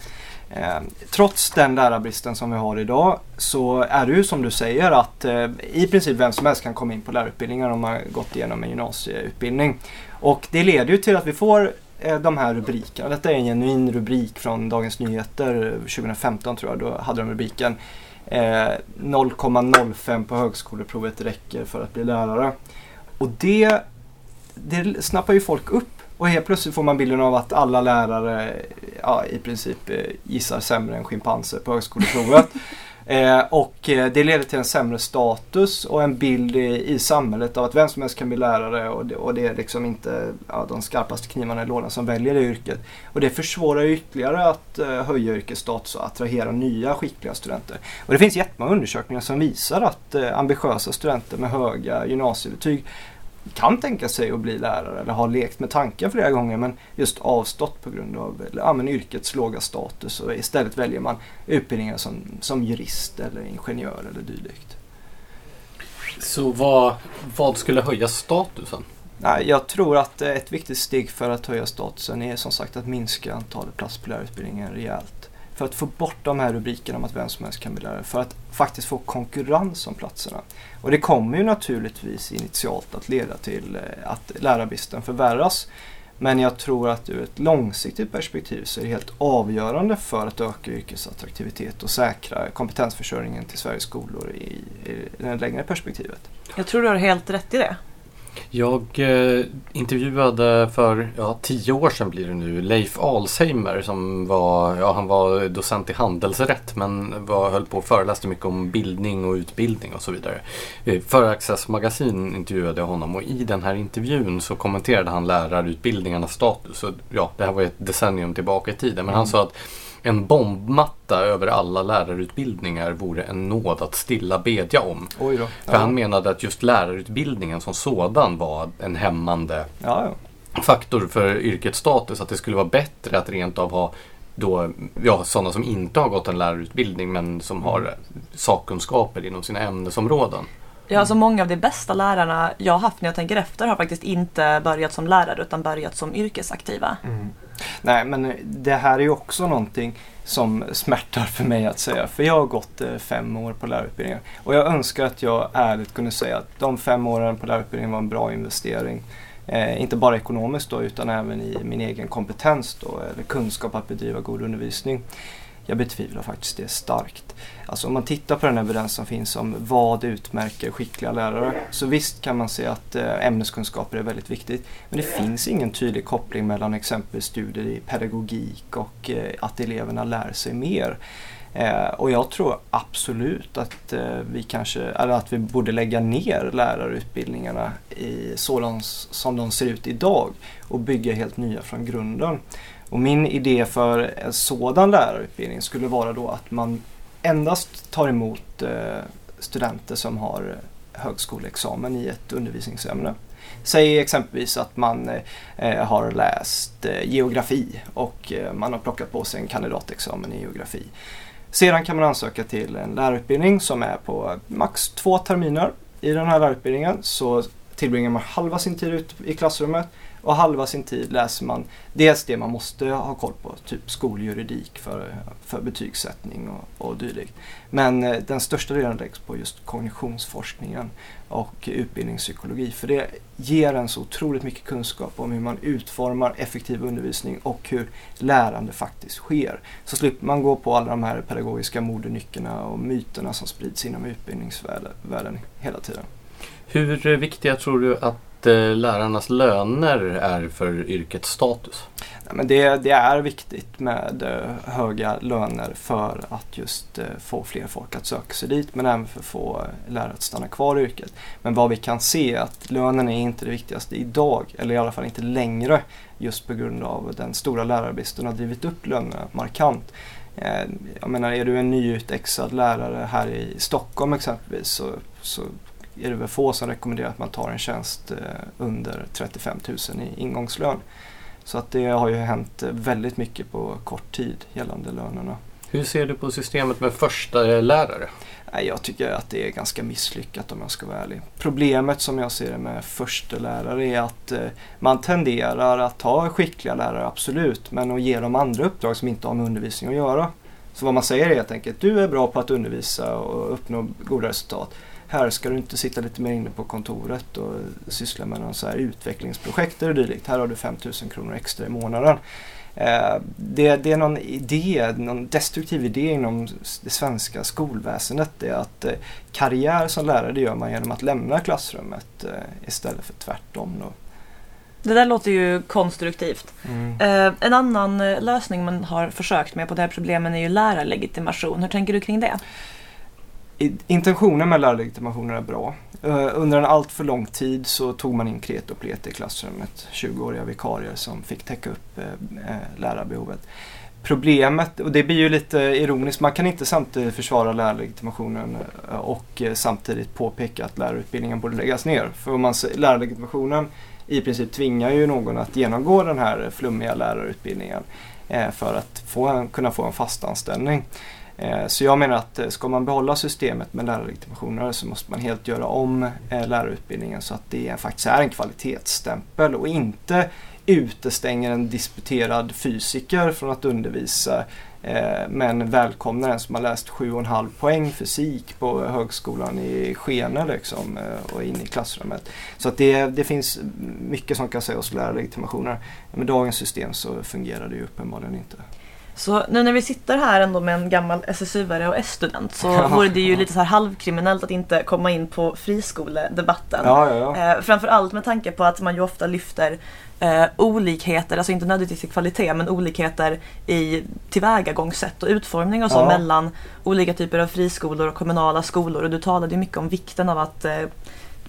Eh, trots den lärarbristen som vi har idag så är det ju som du säger att eh, i princip vem som helst kan komma in på lärarutbildningar om man gått igenom en gymnasieutbildning. Och det leder ju till att vi får eh, de här rubrikerna. Detta är en genuin rubrik från Dagens Nyheter 2015 tror jag. Då hade de rubriken 0,05 på högskoleprovet räcker för att bli lärare. Och det, det snappar ju folk upp och helt plötsligt får man bilden av att alla lärare ja, i princip eh, gissar sämre än schimpanser på högskoleprovet. Eh, och eh, det leder till en sämre status och en bild i, i samhället av att vem som helst kan bli lärare och det, och det är liksom inte ja, de skarpaste knivarna i lådan som väljer det yrket. Och det försvårar ytterligare att eh, höja yrkets status och attrahera nya skickliga studenter. Och det finns jättemånga undersökningar som visar att eh, ambitiösa studenter med höga gymnasiebetyg kan tänka sig att bli lärare eller har lekt med tanken flera gånger men just avstått på grund av ja, men yrkets låga status och istället väljer man utbildningar som, som jurist eller ingenjör eller dylikt. Så vad, vad skulle höja statusen? Nej, jag tror att ett viktigt steg för att höja statusen är som sagt att minska antalet platser på lärarutbildningen rejält. För att få bort de här rubrikerna om att vem som helst kan bli lärare. För att faktiskt få konkurrens om platserna. Och det kommer ju naturligtvis initialt att leda till eh, att lärarbristen förvärras. Men jag tror att ur ett långsiktigt perspektiv så är det helt avgörande för att öka yrkesattraktivitet och säkra kompetensförsörjningen till Sveriges skolor i, i det längre perspektivet. Jag tror du har helt rätt i det. Jag eh, intervjuade för ja, tio år sedan blir det nu Leif Alsheimer som var, ja, han var docent i handelsrätt men var, höll på och föreläste mycket om bildning och utbildning och så vidare. Eh, för Access Magasin intervjuade jag honom och i den här intervjun så kommenterade han lärarutbildningarnas status. Och, ja, det här var ett decennium tillbaka i tiden men mm. han sa att en bombmatta över alla lärarutbildningar vore en nåd att stilla bedja om. Oj då. För han menade att just lärarutbildningen som sådan var en hämmande ja, ja. faktor för yrkets status. Att det skulle vara bättre att rent av ha då, ja, sådana som inte har gått en lärarutbildning men som har sakkunskaper inom sina ämnesområden. Ja, alltså många av de bästa lärarna jag har haft när jag tänker efter har faktiskt inte börjat som lärare utan börjat som yrkesaktiva. Mm. Nej, men det här är ju också någonting som smärtar för mig att säga. För jag har gått eh, fem år på lärarutbildningen. Och jag önskar att jag ärligt kunde säga att de fem åren på lärarutbildningen var en bra investering. Eh, inte bara ekonomiskt då, utan även i min egen kompetens då, eller kunskap att bedriva god undervisning. Jag betvivlar faktiskt det starkt. Alltså om man tittar på den evidens som finns om vad utmärker skickliga lärare så visst kan man se att eh, ämneskunskaper är väldigt viktigt. Men det finns ingen tydlig koppling mellan exempelvis studier i pedagogik och eh, att eleverna lär sig mer. Eh, och jag tror absolut att eh, vi kanske, eller att vi borde lägga ner lärarutbildningarna i sådant som de ser ut idag och bygga helt nya från grunden. Och min idé för en sådan lärarutbildning skulle vara då att man endast tar emot eh, studenter som har eh, högskoleexamen i ett undervisningsämne. Säg exempelvis att man eh, eh har läst eh, geografi och man har plockat på sig en kandidatexamen i geografi. Sedan kan man ansöka till en lärarutbildning som är på max två terminer. I den här lärarutbildningen så tillbringar man halva sin tid ute i klassrummet och halva sin tid läser man dels det man måste ha koll på, typ skoljuridik för, för betygssättning och, och dylikt. Men eh, den största delen läggs på just kognitionsforskningen och utbildningspsykologi. För det ger en så otroligt mycket kunskap om hur man utformar effektiv undervisning och hur lärande faktiskt sker. Så slipper man gå på alla de här pedagogiska modenyckerna och myterna som sprids inom utbildningsvärlden hela tiden. Hur viktiga tror du att Eh, lärarnas löner är för yrkets status? men det, det, är viktigt med eh, höga löner för att just eh, få fler folk att söka sig dit men även för att få eh, lärare att stanna kvar i yrket. Men vad vi kan se är att lönen är inte det viktigaste idag, eller i alla fall inte längre, just på grund av den stora lärarbristen har drivit upp lönerna markant. Jag menar, är du en nyutexad lärare här i Stockholm exempelvis så, så är det väl få som rekommenderar att man tar en tjänst eh, under 35 000 i ingångslön. Så att det har ju hänt väldigt mycket på kort tid gällande lönerna. Hur ser du på systemet med första lärare? Jag tycker att det är ganska misslyckat om jag ska vara ärlig. Problemet som jag ser det med första lärare är att eh, man tenderar att ha skickliga lärare, absolut, men att ge dem andra uppdrag som inte har med undervisning att göra. Så vad man säger är helt enkelt, du är bra på att undervisa och uppnå goda resultat här ska du inte sitta lite mer inne på kontoret och syssla med någon så här utvecklingsprojekt eller dylikt. Här har du 5000 kronor extra i månaden. Eh, det, det, är någon idé, någon destruktiv idé inom det svenska skolväsendet. Det är att eh, karriär som lärare gör man genom att lämna klassrummet eh, istället för tvärtom. Då. Det där låter ju konstruktivt. Mm. Eh, en annan lösning man har försökt med på det här problemet är ju lärarlegitimation. Hur tänker du kring det? Intentionen med lärarlegitimationer är bra. Eh, under en allt för lång tid så tog man in kret och plet i klassrummet. 20-åriga vikarier som fick täcka upp eh, eh, lärarbehovet. Problemet, och det blir ju lite ironiskt, man kan inte samtidigt försvara lärarlegitimationen och samtidigt påpeka att lärarutbildningen borde läggas ner. För om man, lärarlegitimationen i princip tvingar ju någon att genomgå den här flummiga lärarutbildningen för att få, kunna få en fast anställning. Eh, så jag menar att eh, ska man behålla systemet med lärarlegitimationer så måste man helt göra om eh, lärarutbildningen så att det faktiskt är en kvalitetsstämpel och inte utestänger en disputerad fysiker från att undervisa men välkomnar en som har läst 7,5 poäng fysik på högskolan i Skene liksom, och in i klassrummet. Så att det, det finns mycket som kan sägas om lärarlegitimationer. Med dagens system så fungerar det ju uppenbarligen inte. Så nu när vi sitter här ändå med en gammal SSU-are och S-student så vore det ju lite så här halvkriminellt att inte komma in på friskoledebatten. Ja, ja, ja. Eh, framförallt med tanke på att man ju ofta lyfter eh, olikheter, alltså inte nödvändigtvis i kvalitet men olikheter i tillvägagångssätt och utformning och så mellan olika typer av friskolor och kommunala skolor. Och du talade ju mycket om vikten av att eh,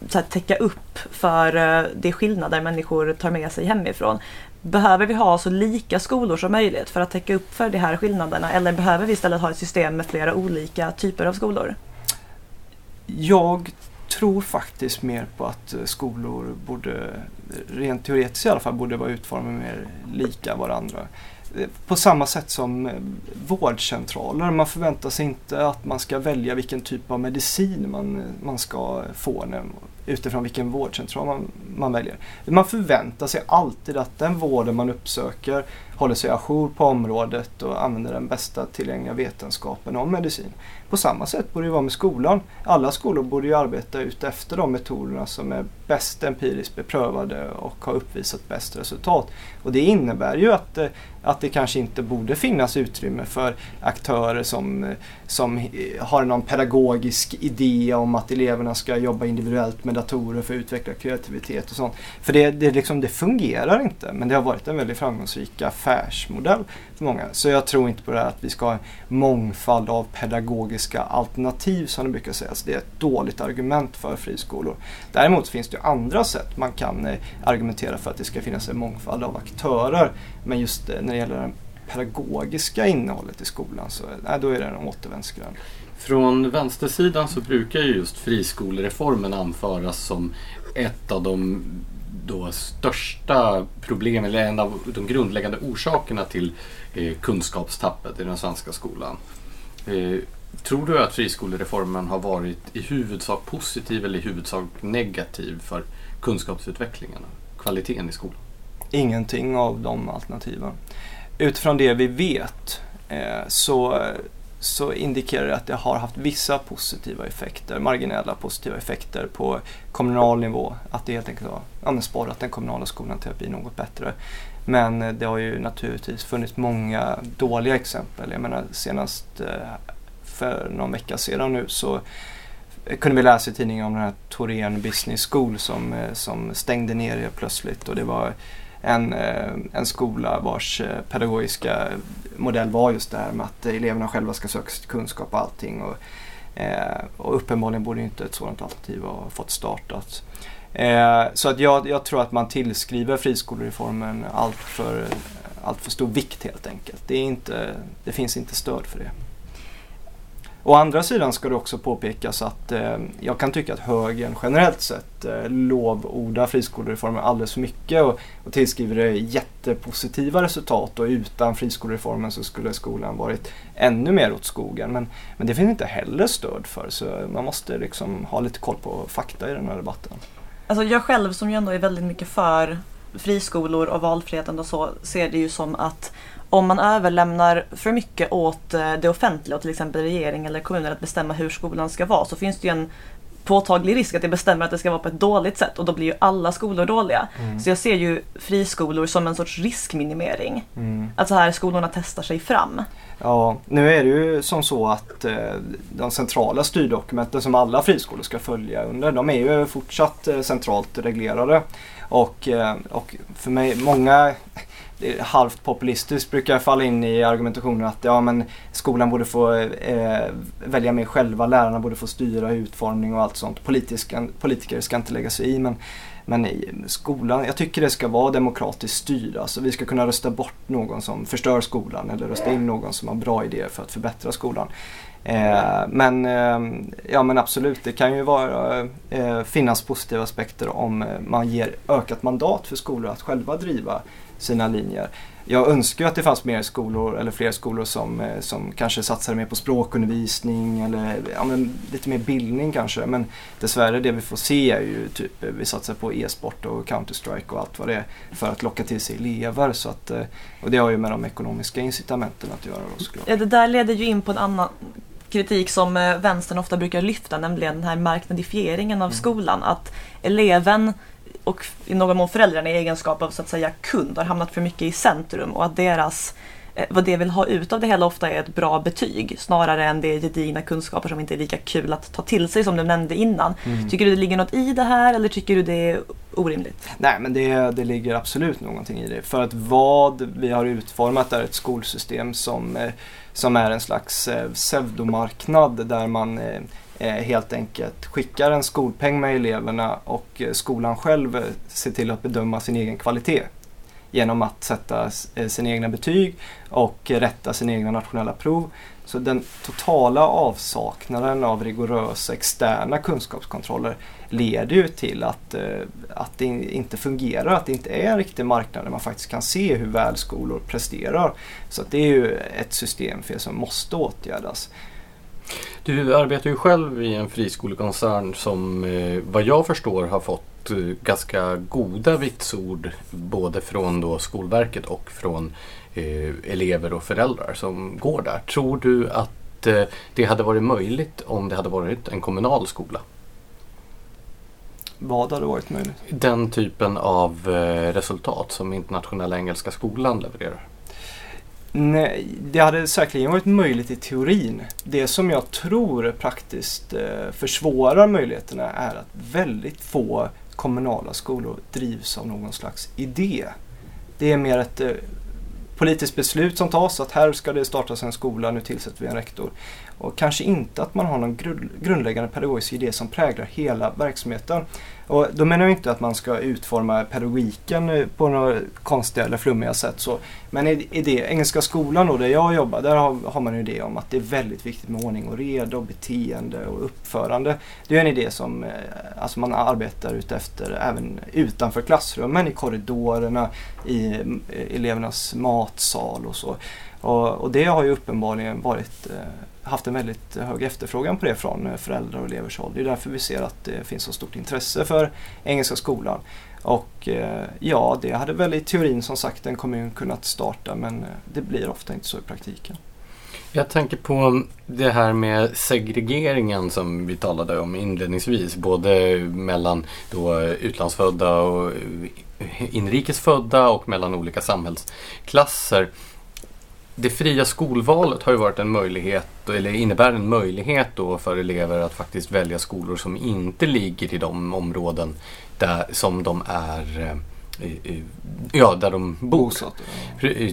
så här, täcka upp för eh, de skillnader människor tar med sig hemifrån. Behöver vi ha så lika skolor som möjligt för att täcka upp för de här skillnaderna eller behöver vi istället ha ett system med flera olika typer av skolor? Jag tror faktiskt mer på att skolor borde, rent teoretiskt i alla fall, borde vara utformade mer lika varandra. På samma sätt som eh, vårdcentraler. Man förväntar sig inte att man ska välja vilken typ av medicin man, man ska få när, utifrån vilken vårdcentral man, man väljer. Man förväntar sig alltid att den vården man uppsöker håller sig ajour på området och använder den bästa tillgängliga vetenskapen om medicin. På samma sätt borde det vara med skolan. Alla skolor borde ju arbeta ut efter de metoderna som är bäst empiriskt beprövade och har uppvisat bäst resultat. Och det innebär ju att, eh, att det kanske inte borde finnas utrymme för aktörer som, eh, som har någon pedagogisk idé om att eleverna ska jobba individuellt med datorer för att utveckla kreativitet och sånt. För det, det, liksom, det fungerar inte men det har varit en väldigt framgångsrik affärsmodell för många. Så jag tror inte på det här att vi ska ha en mångfald av pedagogiska alternativ som det brukar sägas. Det är ett dåligt argument för friskolor. Däremot finns det andra sätt man kan eh, argumentera för att det ska finnas en mångfald av aktörer. Men just eh, när det gäller det pedagogiska innehållet i skolan så nej, då är det en återvändsgränd. Från vänstersidan så brukar ju just friskolereformen anföras som ett av de då största problemen, eller en av de grundläggande orsakerna till eh, kunskapstappet i den svenska skolan. Eh, tror du att friskolereformen har varit i huvudsak positiv eller i huvudsak negativ för kunskapsutvecklingen, och kvaliteten i skolan? Ingenting av de alternativen. Utifrån det vi vet eh, så så indikerar det att det har haft vissa positiva effekter, marginella positiva effekter på kommunal nivå. Att det helt enkelt har ja, sporrat den kommunala skolan till att bli något bättre. Men eh, det har ju naturligtvis funnits många dåliga exempel. Jag menar senast eh, för någon vecka sedan nu så eh, kunde vi läsa i tidningen om den här Torén Business School som, som stängde ner helt plötsligt och det var en, eh, en skola vars eh, pedagogiska modell var just det här med att eleverna själva ska söka sig till kunskap och allting. Och, eh, och uppenbarligen borde inte ett sådant alternativ ha fått startat. Så att jag, jag tror att man tillskriver friskolereformen allt för, allt för stor vikt helt enkelt. Det, är inte, det finns inte stöd för det. Å andra sidan ska det också påpekas att eh, jag kan tycka att högern generellt sett eh, lovordar friskolereformen alldeles för mycket och, och tillskriver det jättepositiva resultat och utan friskolereformen så skulle skolan varit ännu mer åt skogen. Men, men det finns inte heller stöd för så man måste liksom ha lite koll på fakta i den här debatten. Alltså jag själv som ju ändå är väldigt mycket för friskolor och valfriheten och så ser det ju som att om man överlämnar för mycket åt eh, det offentliga, till exempel regering eller kommuner att bestämma hur skolan ska vara så finns det ju en påtaglig risk att det bestämmer att det ska vara på ett dåligt sätt och då blir ju alla skolor dåliga. Mm. Så jag ser ju friskolor som en sorts riskminimering. Mm. Att så här skolorna testar sig fram. Ja, nu är det ju som så att eh, de centrala styrdokumenten som alla friskolor ska följa under, de är ju fortsatt eh, centralt reglerade. Och, eh, och för mig, många halvt populistiskt brukar falla in i argumentationen att ja, men skolan borde få eh, välja mer själva, lärarna borde få styra utformning och allt sånt. Politiska, politiker ska inte lägga sig i men men i skolan, jag tycker det ska vara demokratiskt styrd. Alltså vi ska kunna rösta bort någon som förstör skolan eller rösta in någon som har bra idéer för att förbättra skolan. Eh, men, eh, ja, men absolut, det kan ju vara, eh, finnas positiva aspekter om man ger ökat mandat för skolor att själva driva sina linjer jag önskar att det fanns mer skolor eller fler skolor som, eh, som kanske satsade mer på språkundervisning eller ja, lite mer bildning kanske. Men dessvärre det vi får se är ju typ eh, vi satsar på e-sport och Counter-Strike och allt vad det är för att locka till sig elever. Så att, eh, och det har ju med de ekonomiska incitamenten att göra. Då, såklart. ja, det där leder ju in på en annan kritik som vänstern ofta brukar lyfta, nämligen den här marknadifieringen av mm. skolan. Att eleven och i någon mån föräldrarna i egenskap av så att säga kund har hamnat för mycket i centrum och att deras eh, vad det vill ha ut av det hela ofta är ett bra betyg snarare än det gedigna kunskaper som inte är lika kul att ta till sig som du nämnde innan. Mm. Tycker du det ligger något i det här eller tycker du det är orimligt? Nej men det, det ligger absolut någonting i det. För att vad vi har utformat är ett skolsystem som, eh, som är en slags eh, pseudomarknad där man Eh, helt enkelt skickar en skolpeng med eleverna och eh, skolan själv eh, ser till att bedöma sin egen kvalitet genom att sätta sina egna betyg och rätta sina egna nationella prov. Så den totala avsaknaden av rigorösa externa kunskapskontroller leder ju till att, att det inte fungerar, att det inte är en riktig marknad där man faktiskt kan se hur väl skolor presterar. Så det är ju ett systemfel som måste åtgärdas. Du arbetar ju själv i en friskolekoncern som eh, vad jag förstår har fått eh, ganska goda vitsord både från då Skolverket och från eh, elever och föräldrar som går där. Tror du att det hade varit möjligt om det hade varit en kommunal skola? Vad hade varit möjligt? Den typen av resultat som Internationella Engelska Skolan levererar. Nej, det hade säkerligen varit möjligt i teorin. Det som jag tror praktiskt eh, försvårar möjligheterna är att väldigt få kommunala skolor drivs av någon slags idé. Det är mer ett eh, politiskt beslut som tas att här ska det startas en skola, nu tillsätter vi en rektor. Och kanske inte att man har någon grundläggande pedagogisk idé som präglar hela verksamheten. Och då menar jag inte att man ska utforma pedagogiken eh, på några konstiga eller flummiga sätt. Så. Men i, i det, Engelska skolan då, där jag jobbar, där har, har man en idé om att det är väldigt viktigt med ordning och reda och beteende och uppförande. Det är en idé som eh, alltså man arbetar utefter även utanför klassrummen, i korridorerna, i eh, elevernas matsal och så. Och, och det har ju uppenbarligen varit haft en väldigt hög efterfrågan på det från föräldrar och elevers håll. Det är därför vi ser att det finns så stort intresse för för Engelska skolan. Och eh, ja, det hade väl i teorin som sagt en kommun kunnat starta men eh, det blir ofta inte så i praktiken. Jag tänker på det här med segregeringen som vi talade om inledningsvis. Både mellan då utlandsfödda och inrikesfödda och mellan olika samhällsklasser det fria skolvalet har ju varit en möjlighet, eller innebär en möjlighet då för elever att faktiskt välja skolor som inte ligger i de områden där, som de är eh, Ja, där de bor.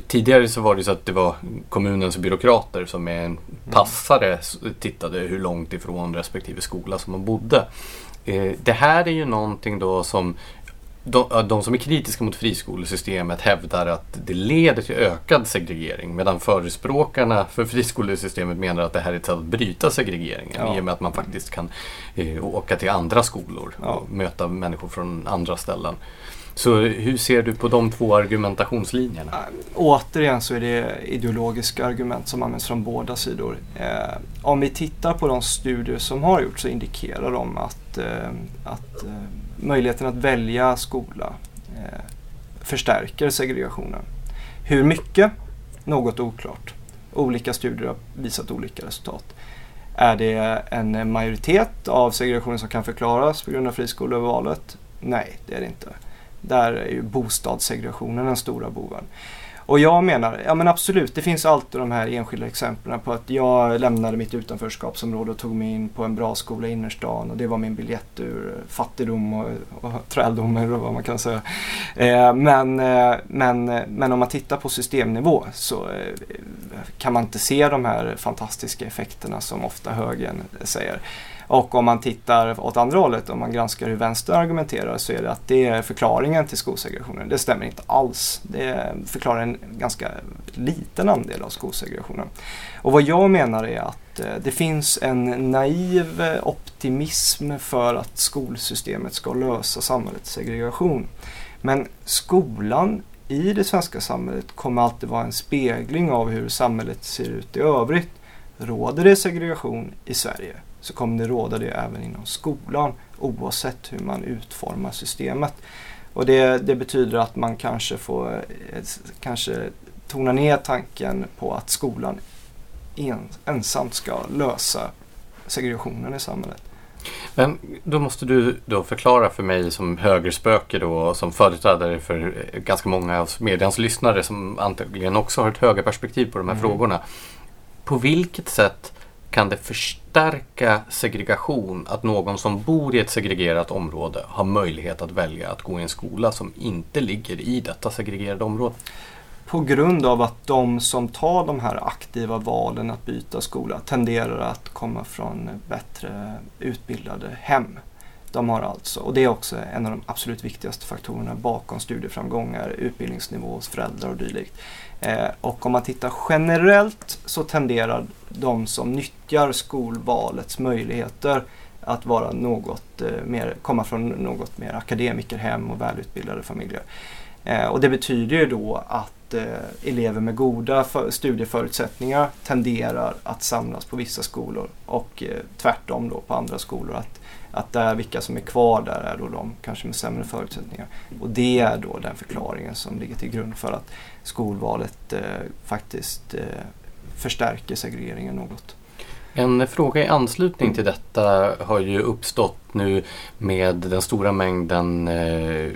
Tidigare så var det så att det var kommunens byråkrater som med en mm. passare tittade hur långt ifrån respektive skola som man bodde. Eh, det här är ju någonting då som de, de, som är kritiska mot friskolesystemet hävdar att det leder till ökad segregering medan förespråkarna för friskolesystemet menar att det här är ett sätt att bryta segregeringen ja. i och med att man faktiskt kan eh, åka till andra skolor ja. och möta människor från andra ställen. Så hur ser du på de två argumentationslinjerna? Återigen så är det ideologiska argument som används från båda sidor. Eh, om vi tittar på de studier som har gjorts så indikerar de att, eh, att eh, möjligheten att välja skola eh, förstärker segregationen. Hur mycket? Något oklart. Olika studier har visat olika resultat. Är det en majoritet av segregationen som kan förklaras på grund av friskolevalet? Nej, det är det inte. Där är ju bostadssegregationen den stora boven. Och jag menar, ja men absolut, det finns alltid de här enskilda exemplen på att jag lämnade mitt utanförskapsområde och tog mig in på en bra skola i innerstan och det var min biljett ur fattigdom och, och träldom eller vad man kan säga. Eh, men, eh, men, men om man tittar på systemnivå så eh, kan man inte se de här fantastiska effekterna som ofta högern säger. Och om man tittar åt andra hållet, om man granskar hur vänster argumenterar så är det att det är förklaringen till skolsegregationen. Det stämmer inte alls. Det förklarar en ganska liten andel av skolsegregationen. Och vad jag menar är att eh, det finns en naiv optimism för att skolsystemet ska lösa samhällets segregation. Men skolan i det svenska samhället kommer alltid vara en spegling av hur samhället ser ut i övrigt. Råder det segregation i Sverige så kommer det råda det även inom skolan oavsett hur man utformar systemet. Och det, det betyder att man kanske får eh, kanske tona ner tanken på att skolan en, ensamt ska lösa segregationen i samhället. Men då måste du då förklara för mig som högerspöke då som företrädare för ganska många av medians lyssnare som antagligen också har ett högerperspektiv på de här mm. frågorna. På vilket sätt kan det förstärka segregation att någon som bor i ett segregerat område har möjlighet att välja att gå i en skola som inte ligger i detta segregerade område? På grund av att de som tar de här aktiva valen att byta skola tenderar att komma från bättre utbildade hem. De har alltså, och det är också en av de absolut viktigaste faktorerna bakom studieframgångar, utbildningsnivå hos föräldrar och dylikt. Eh, och om man tittar generellt så tenderar de som nyttjar skolvalets möjligheter att vara något eh, mer, komma från något mer akademikerhem och välutbildade familjer. Eh, och det betyder ju då att elever med goda studieförutsättningar tenderar att samlas på vissa skolor och tvärtom då på andra skolor. Att, att där vilka som är kvar där är då de kanske med sämre förutsättningar. Och det är då den förklaringen som ligger till grund för att skolvalet eh, faktiskt eh, förstärker segregeringen något. En fråga i anslutning till detta har ju uppstått nu med den stora mängden eh,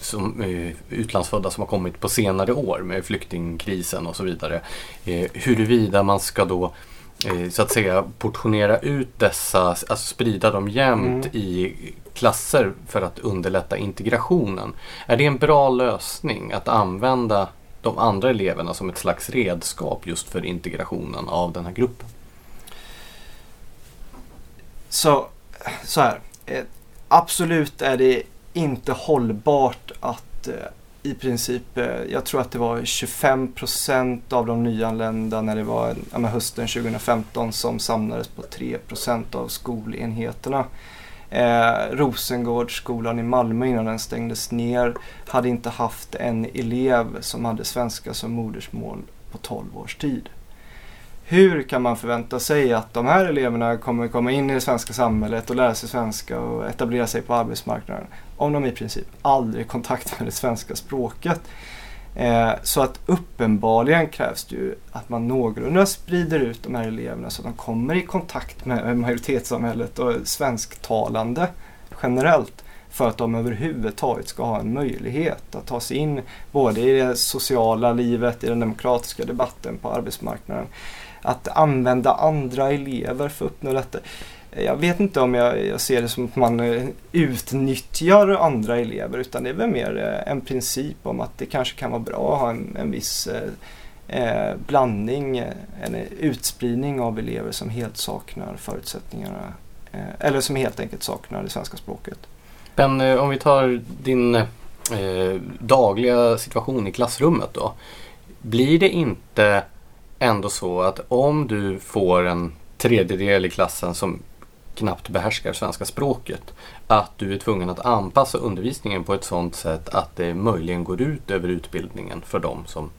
som, eh, utlandsfödda som har kommit på senare år med flyktingkrisen och så vidare. Eh, huruvida man ska då så att säga portionera ut dessa, alltså sprida dem jämnt mm. i klasser för att underlätta integrationen. Är det en bra lösning att använda de andra eleverna som ett slags redskap just för integrationen av den här gruppen? Så, så här. Eh, absolut är det inte hållbart att eh, i princip, eh, jag tror att det var 25 procent av de nyanlända när det var ja, hösten 2015 som samlades på 3 procent av skolenheterna. Eh, Rosengårdsskolan i Malmö innan den stängdes ner hade inte haft en elev som hade svenska som modersmål på 12 års tid. Hur kan man förvänta sig att de här eleverna kommer komma in i det svenska samhället och lära sig svenska och etablera sig på arbetsmarknaden om de i princip aldrig kontakt med det svenska språket? Eh, så att uppenbarligen krävs det ju att man någorlunda sprider ut de här eleverna så att de kommer i kontakt med majoritetssamhället och svensktalande generellt för att de överhuvudtaget ska ha en möjlighet att ta sig in både i det sociala livet, i den demokratiska debatten på arbetsmarknaden. Att använda andra elever för att uppnå detta. Jag vet inte om jag, jag, ser det som att man eh, utnyttjar andra elever utan det är väl mer eh, en princip om att det kanske kan vara bra att ha en, en viss eh, eh blandning, eh, en utspridning av elever som helt saknar förutsättningarna eh, eller som helt enkelt saknar det svenska språket. Men eh, om vi tar din dagliga situation i klassrummet då. Blir det inte ändå så att om du får en tredjedel i klassen som knappt behärskar svenska språket. Att du är tvungen att anpassa undervisningen på ett sådant sätt att det möjligen går ut över utbildningen för de som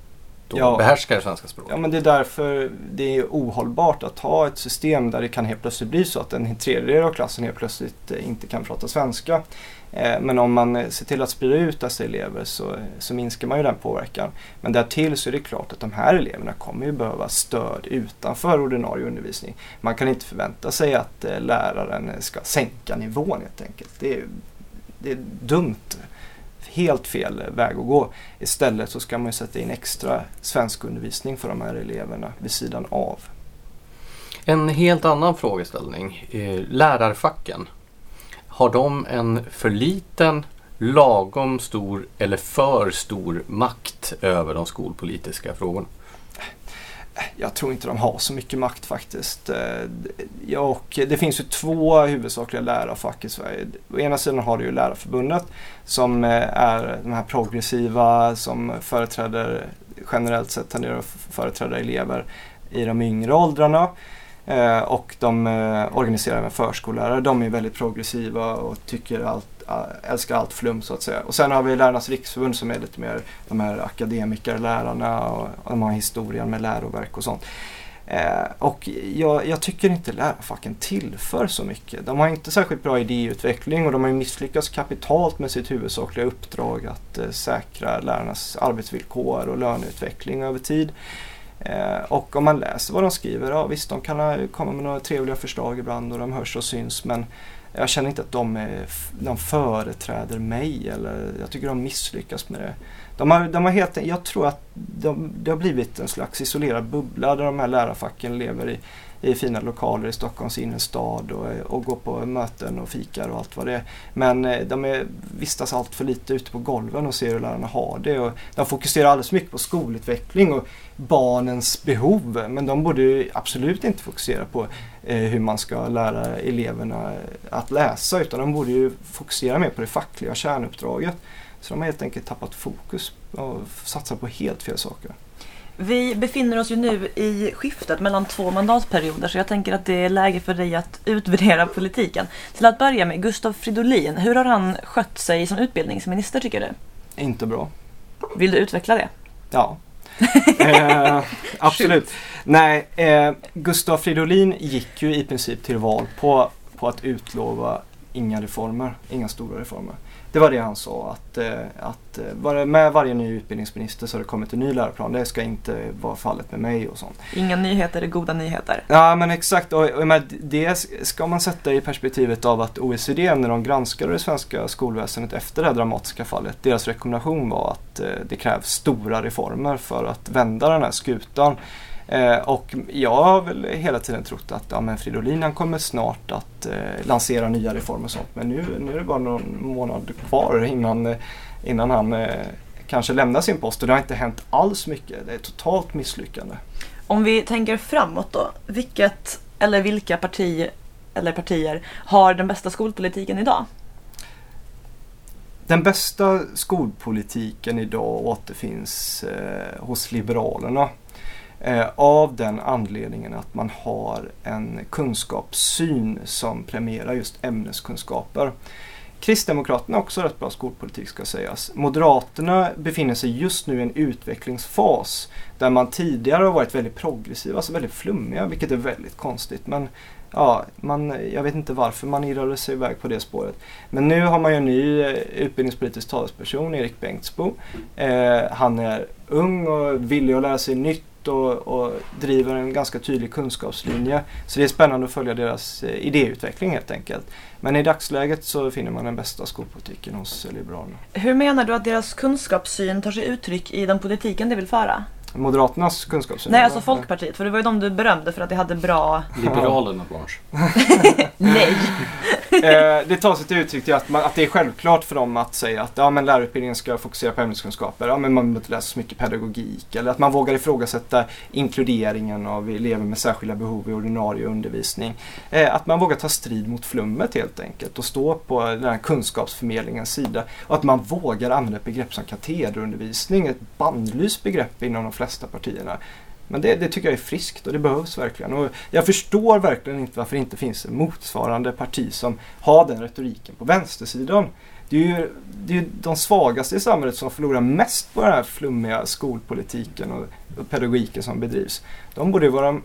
då ja. behärskar svenska språket. Ja, men det är därför det är ohållbart att ha ett system där det kan helt plötsligt bli så att en tredjedel av klassen helt plötsligt eh, inte kan prata svenska. Eh, men om man eh, ser till att sprida ut dessa elever så, så minskar man ju den påverkan. Men därtill så är det klart att de här eleverna kommer ju behöva stöd utanför ordinarie undervisning. Man kan inte förvänta sig att läraren ska sänka nivån helt enkelt. Det är, det är dumt helt fel väg att gå. Istället så ska man sätta in extra svenskundervisning för de här eleverna vid sidan av. En helt annan frågeställning. Eh, lärarfacken. Har de en för liten, lagom stor eller för stor makt över de skolpolitiska frågorna? Jag tror inte de har så mycket makt faktiskt. Eh, och det finns ju två huvudsakliga lärarfack i Sverige. Å ena sidan har du ju Lärarförbundet som eh, är de här progressiva som företräder generellt sett tenderar att företräda elever i de yngre åldrarna. Eh, och de eh, organiserar med förskollärare. De är väldigt progressiva och tycker allt, älskar allt flum så att säga. Och sen har vi Lärarnas riksförbund som är lite mer de här akademikerlärarna och, och de har historien med läroverk och sånt. Eh, och jag, jag, tycker inte lärarfacken tillför så mycket. De har inte särskilt bra idéutveckling och de har misslyckats kapitalt med sitt huvudsakliga uppdrag att eh, säkra lärarnas arbetsvillkor och löneutveckling över tid. Eh, och om man läser vad de skriver, ja visst de kan komma med några trevliga förslag ibland och de hörs och syns men jag känner inte att de, är, de företräder mig eller jag tycker de misslyckas med det. De har, de har helt, jag tror att de, det har blivit en slags isolerad bubbla där de här lärarfacken lever i, i fina lokaler i Stockholms innerstad och, och går på möten och fikar och allt vad det är. Men eh, de är, vistas allt för lite ute på golven och ser hur lärarna har det. Och de fokuserar alldeles mycket på skolutveckling och barnens behov. Men de borde absolut inte fokusera på eh, hur man ska lära eleverna att läsa utan de borde ju fokusera mer på det fackliga kärnuppdraget. Så de har helt enkelt tappat fokus och satsar på helt fel saker. Vi befinner oss ju nu i skiftet mellan två mandatperioder så jag tänker att det är läge för dig att utvärdera politiken. Till att börja med, Gustav Fridolin, hur har han skött sig som utbildningsminister tycker du? Inte bra. Vill du utveckla det? Ja. eh, absolut. Nej, eh, Gustav Fridolin gick ju i princip till val på, på att utlova inga reformer, inga stora reformer. Det var det han sa att, eh, att eh, med varje ny utbildningsminister så har det kommit en ny läroplan. Det ska inte vara fallet med mig och sånt. Inga nyheter är goda nyheter. Ja men exakt och, och med det ska man sätta i perspektivet av att OECD när de granskade det svenska skolväsendet efter det här dramatiska fallet. Deras rekommendation var att eh, det krävs stora reformer för att vända den här skutan. Eh, och jag har väl hela tiden trott att ja, men Fridolin han kommer snart att eh, lansera nya reformer och sånt. Men nu, nu är det bara någon månad kvar innan, eh, innan han eh, kanske lämnar sin post. Och det har inte hänt alls mycket. Det är totalt misslyckande. Om vi tänker framåt då. Vilket eller vilka parti, eller partier har den bästa skolpolitiken idag? Den bästa skolpolitiken idag återfinns eh, hos Liberalerna. Eh, av den anledningen att man har en kunskapssyn som premierar just ämneskunskaper. Kristdemokraterna har också rätt bra skolpolitik ska sägas. Moderaterna befinner sig just nu i en utvecklingsfas där man tidigare har varit väldigt progressiva, alltså väldigt flummiga, vilket är väldigt konstigt. Men ja, man, jag vet inte varför man irrade sig iväg på det spåret. Men nu har man ju en ny eh, utbildningspolitisk talesperson, Erik Bengtsbo. Eh, han är ung och villig att lära sig nytt och, och, driver en ganska tydlig kunskapslinje. Så det är spännande att följa deras eh, idéutveckling helt enkelt. Men i dagsläget så finner man den bästa skolpolitiken hos Liberalerna. Hur menar du att deras kunskapssyn tar sig uttryck i den politiken de vill föra? Moderaternas kunskapssyn? Nej, alltså Folkpartiet. För det var ju de du berömde för att de hade bra... Liberalerna, Blanche. Nej. eh, det tar sig till uttryck till att, man, att det är självklart för dem att säga att ja, men lärarutbildningen ska fokusera på ämneskunskaper. Ja, men man behöver inte läsa så mycket pedagogik. Eller att man vågar ifrågasätta inkluderingen av elever med särskilda behov i ordinarie undervisning. Eh, att man vågar ta strid mot flummet helt enkelt och stå på den här kunskapsförmedlingens sida. Och att man vågar använda ett begrepp som katederundervisning, ett bandlyst begrepp inom de flesta partierna. Men det, det, tycker jag är friskt och det behövs verkligen. Och jag förstår verkligen inte varför det inte finns motsvarande parti som har den retoriken på vänstersidan. Det är ju det är de svagaste i samhället som förlorar mest på den här flummiga skolpolitiken och, och pedagogiken som bedrivs. De borde vara de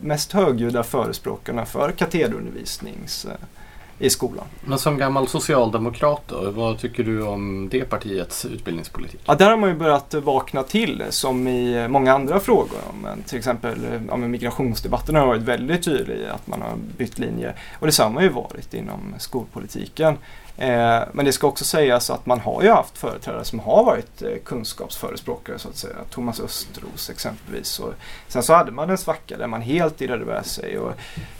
mest högljudda förespråkarna för katederundervisnings eh, i skolan. Men som gammal socialdemokrat då, vad tycker du om det partiets utbildningspolitik? Ja, där har man ju börjat vakna till som i många andra frågor. Men till exempel ja, migrationsdebatten har varit väldigt tydlig i att man har bytt linje. Och detsamma har ju varit inom skolpolitiken. Eh, men det ska också sägas att man har ju haft företrädare som har varit eh, kunskapsförespråkare så att säga. Thomas Östros exempelvis. Och sen så hade man en svacka där man helt irrade med sig. Och,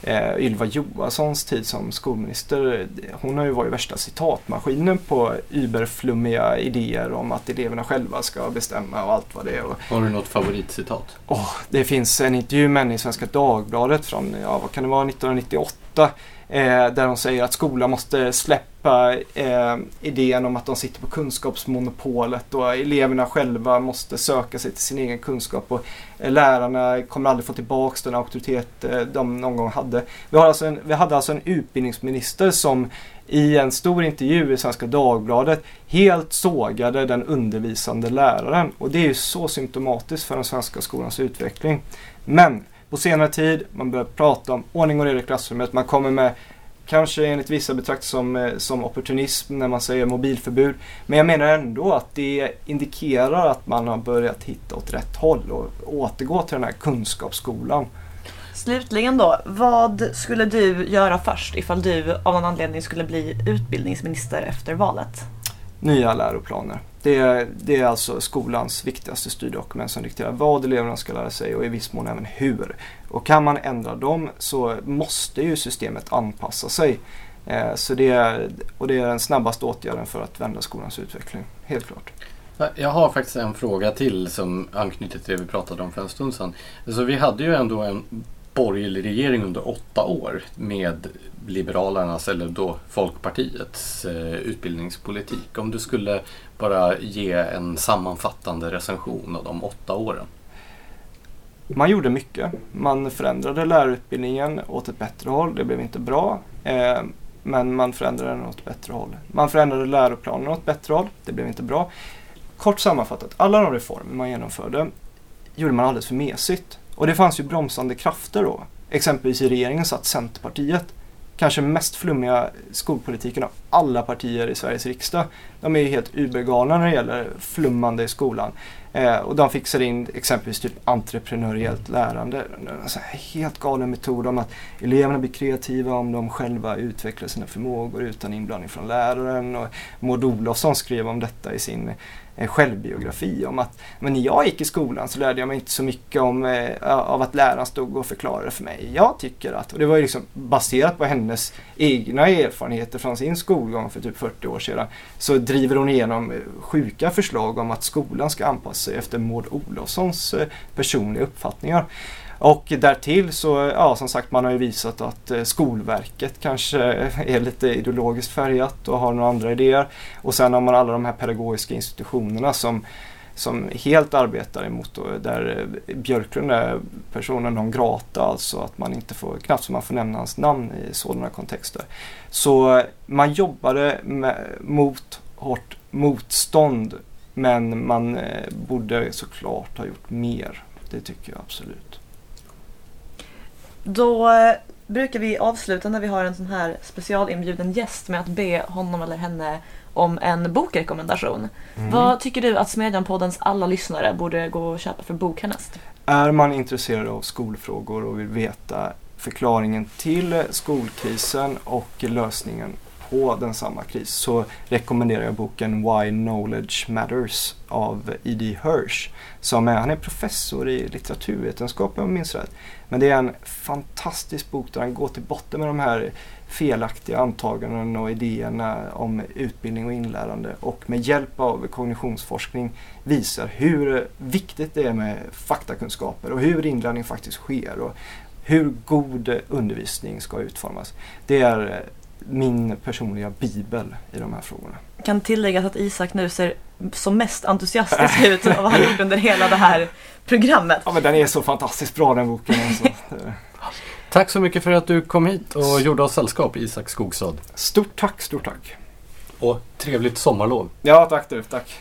eh, Ylva Johanssons tid som skolminister, hon har ju varit värsta citatmaskinen på überflummiga idéer om att eleverna själva ska bestämma och allt vad det är. Och, Har du något favoritcitat? oh, det finns en intervju med henne i Svenska Dagbladet från, ja vad kan det vara, 1998 Eh, där de säger att skolan måste släppa eh, idén om att de sitter på kunskapsmonopolet och eleverna själva måste söka sig till sin egen kunskap och eh, lärarna kommer aldrig få tillbaka den auktoritet eh, de någon gång hade. Vi, har alltså en, vi hade alltså en utbildningsminister som i en stor intervju i Svenska Dagbladet helt sågade den undervisande läraren och det är ju så symptomatiskt för den svenska skolans utveckling. Men på senare tid. Man börjar prata om ordning och reda i klassrummet. Man kommer med, kanske enligt vissa betraktas som, eh, som opportunism när man säger mobilförbud. Men jag menar ändå att det indikerar att man har börjat hitta åt rätt håll och återgå till den här kunskapsskolan. Slutligen då, vad skulle du göra först ifall du av någon anledning skulle bli utbildningsminister efter valet? Nya läroplaner. Det är, det är alltså skolans viktigaste styrdokument som dikterar vad eleverna ska lära sig och i viss mån även hur. Och kan man ändra dem så måste ju systemet anpassa sig. Eh, så det är, och det är den snabbaste åtgärden för att vända skolans utveckling, helt klart. Jag har faktiskt en fråga till som anknyter till det vi pratade om för en stund sedan. Alltså, vi hade ju ändå en borgerlig regering under åtta år med Liberalernas eller då Folkpartiets eh, utbildningspolitik. Om du skulle bara ge en sammanfattande recension av de åtta åren. Man gjorde mycket. Man förändrade lärarutbildningen åt ett bättre håll. Det blev inte bra. Eh, men man förändrade den åt ett bättre håll. Man förändrade läroplanen åt ett bättre håll. Det blev inte bra. Kort sammanfattat, alla de reformer man genomförde gjorde man alldeles för mesigt. Och det fanns ju bromsande krafter då. Exempelvis i regeringen satt Centerpartiet kanske mest flummiga skolpolitiken av alla partier i Sveriges riksdag. De är ju helt übergalna när det gäller flummande i skolan. Eh, och de fixar in exempelvis typ entreprenöriellt lärande. En helt galen metod om att eleverna blir kreativa om de själva utvecklar sina förmågor utan inblandning från läraren. Och Maud Olofsson skrev om detta i sin en självbiografi om att men när jag gick i skolan så lärde jag mig inte så mycket om, eh, av att läraren stod och förklarade för mig. Jag tycker att, och det var ju liksom baserat på hennes egna erfarenheter från sin skolgång för typ 40 år sedan, så driver hon igenom eh, sjuka förslag om att skolan ska anpassa sig efter Maud Olofssons eh, personliga uppfattningar. Och därtill så, ja som sagt, man har ju visat att eh, Skolverket kanske är lite ideologiskt färgat och har några andra idéer. Och sen har man alla de här pedagogiska institutionerna som som helt arbetar emot då, där eh, Björklund är personen non grata, alltså att man inte får, knappt så man får nämna hans namn i sådana kontexter. Så eh, man jobbade med, mot hårt motstånd men man eh, borde såklart ha gjort mer. Det tycker jag absolut. Då eh, brukar vi avsluta när vi har en sån här specialinbjuden gäst med att be honom eller henne om en bokrekommendation. Mm. Vad tycker du att Smedjan-poddens alla lyssnare borde gå och köpa för bok härnäst? Är man intresserad av skolfrågor och vill veta förklaringen till skolkrisen och lösningen på den samma kris så rekommenderar jag boken Why Knowledge Matters av E.D. Hirsch. Som är, han är professor i litteraturvetenskap om jag minns rätt. Men det är en fantastisk bok där han går till botten med de här felaktiga antaganden och idéerna om utbildning och inlärande och med hjälp av kognitionsforskning visar hur viktigt det är med faktakunskaper och hur inlärning faktiskt sker och hur god undervisning ska utformas. Det är min personliga bibel i de här frågorna. Jag kan tillägga att Isak nu ser som mest entusiastisk ut av vad han gjort under hela det här programmet. Ja men den är så fantastiskt bra den boken. Alltså. tack så mycket för att du kom hit och gjorde oss sällskap Isak Skogstad. Stort tack, stort tack. Och trevligt sommarlov. Ja tack du, tack.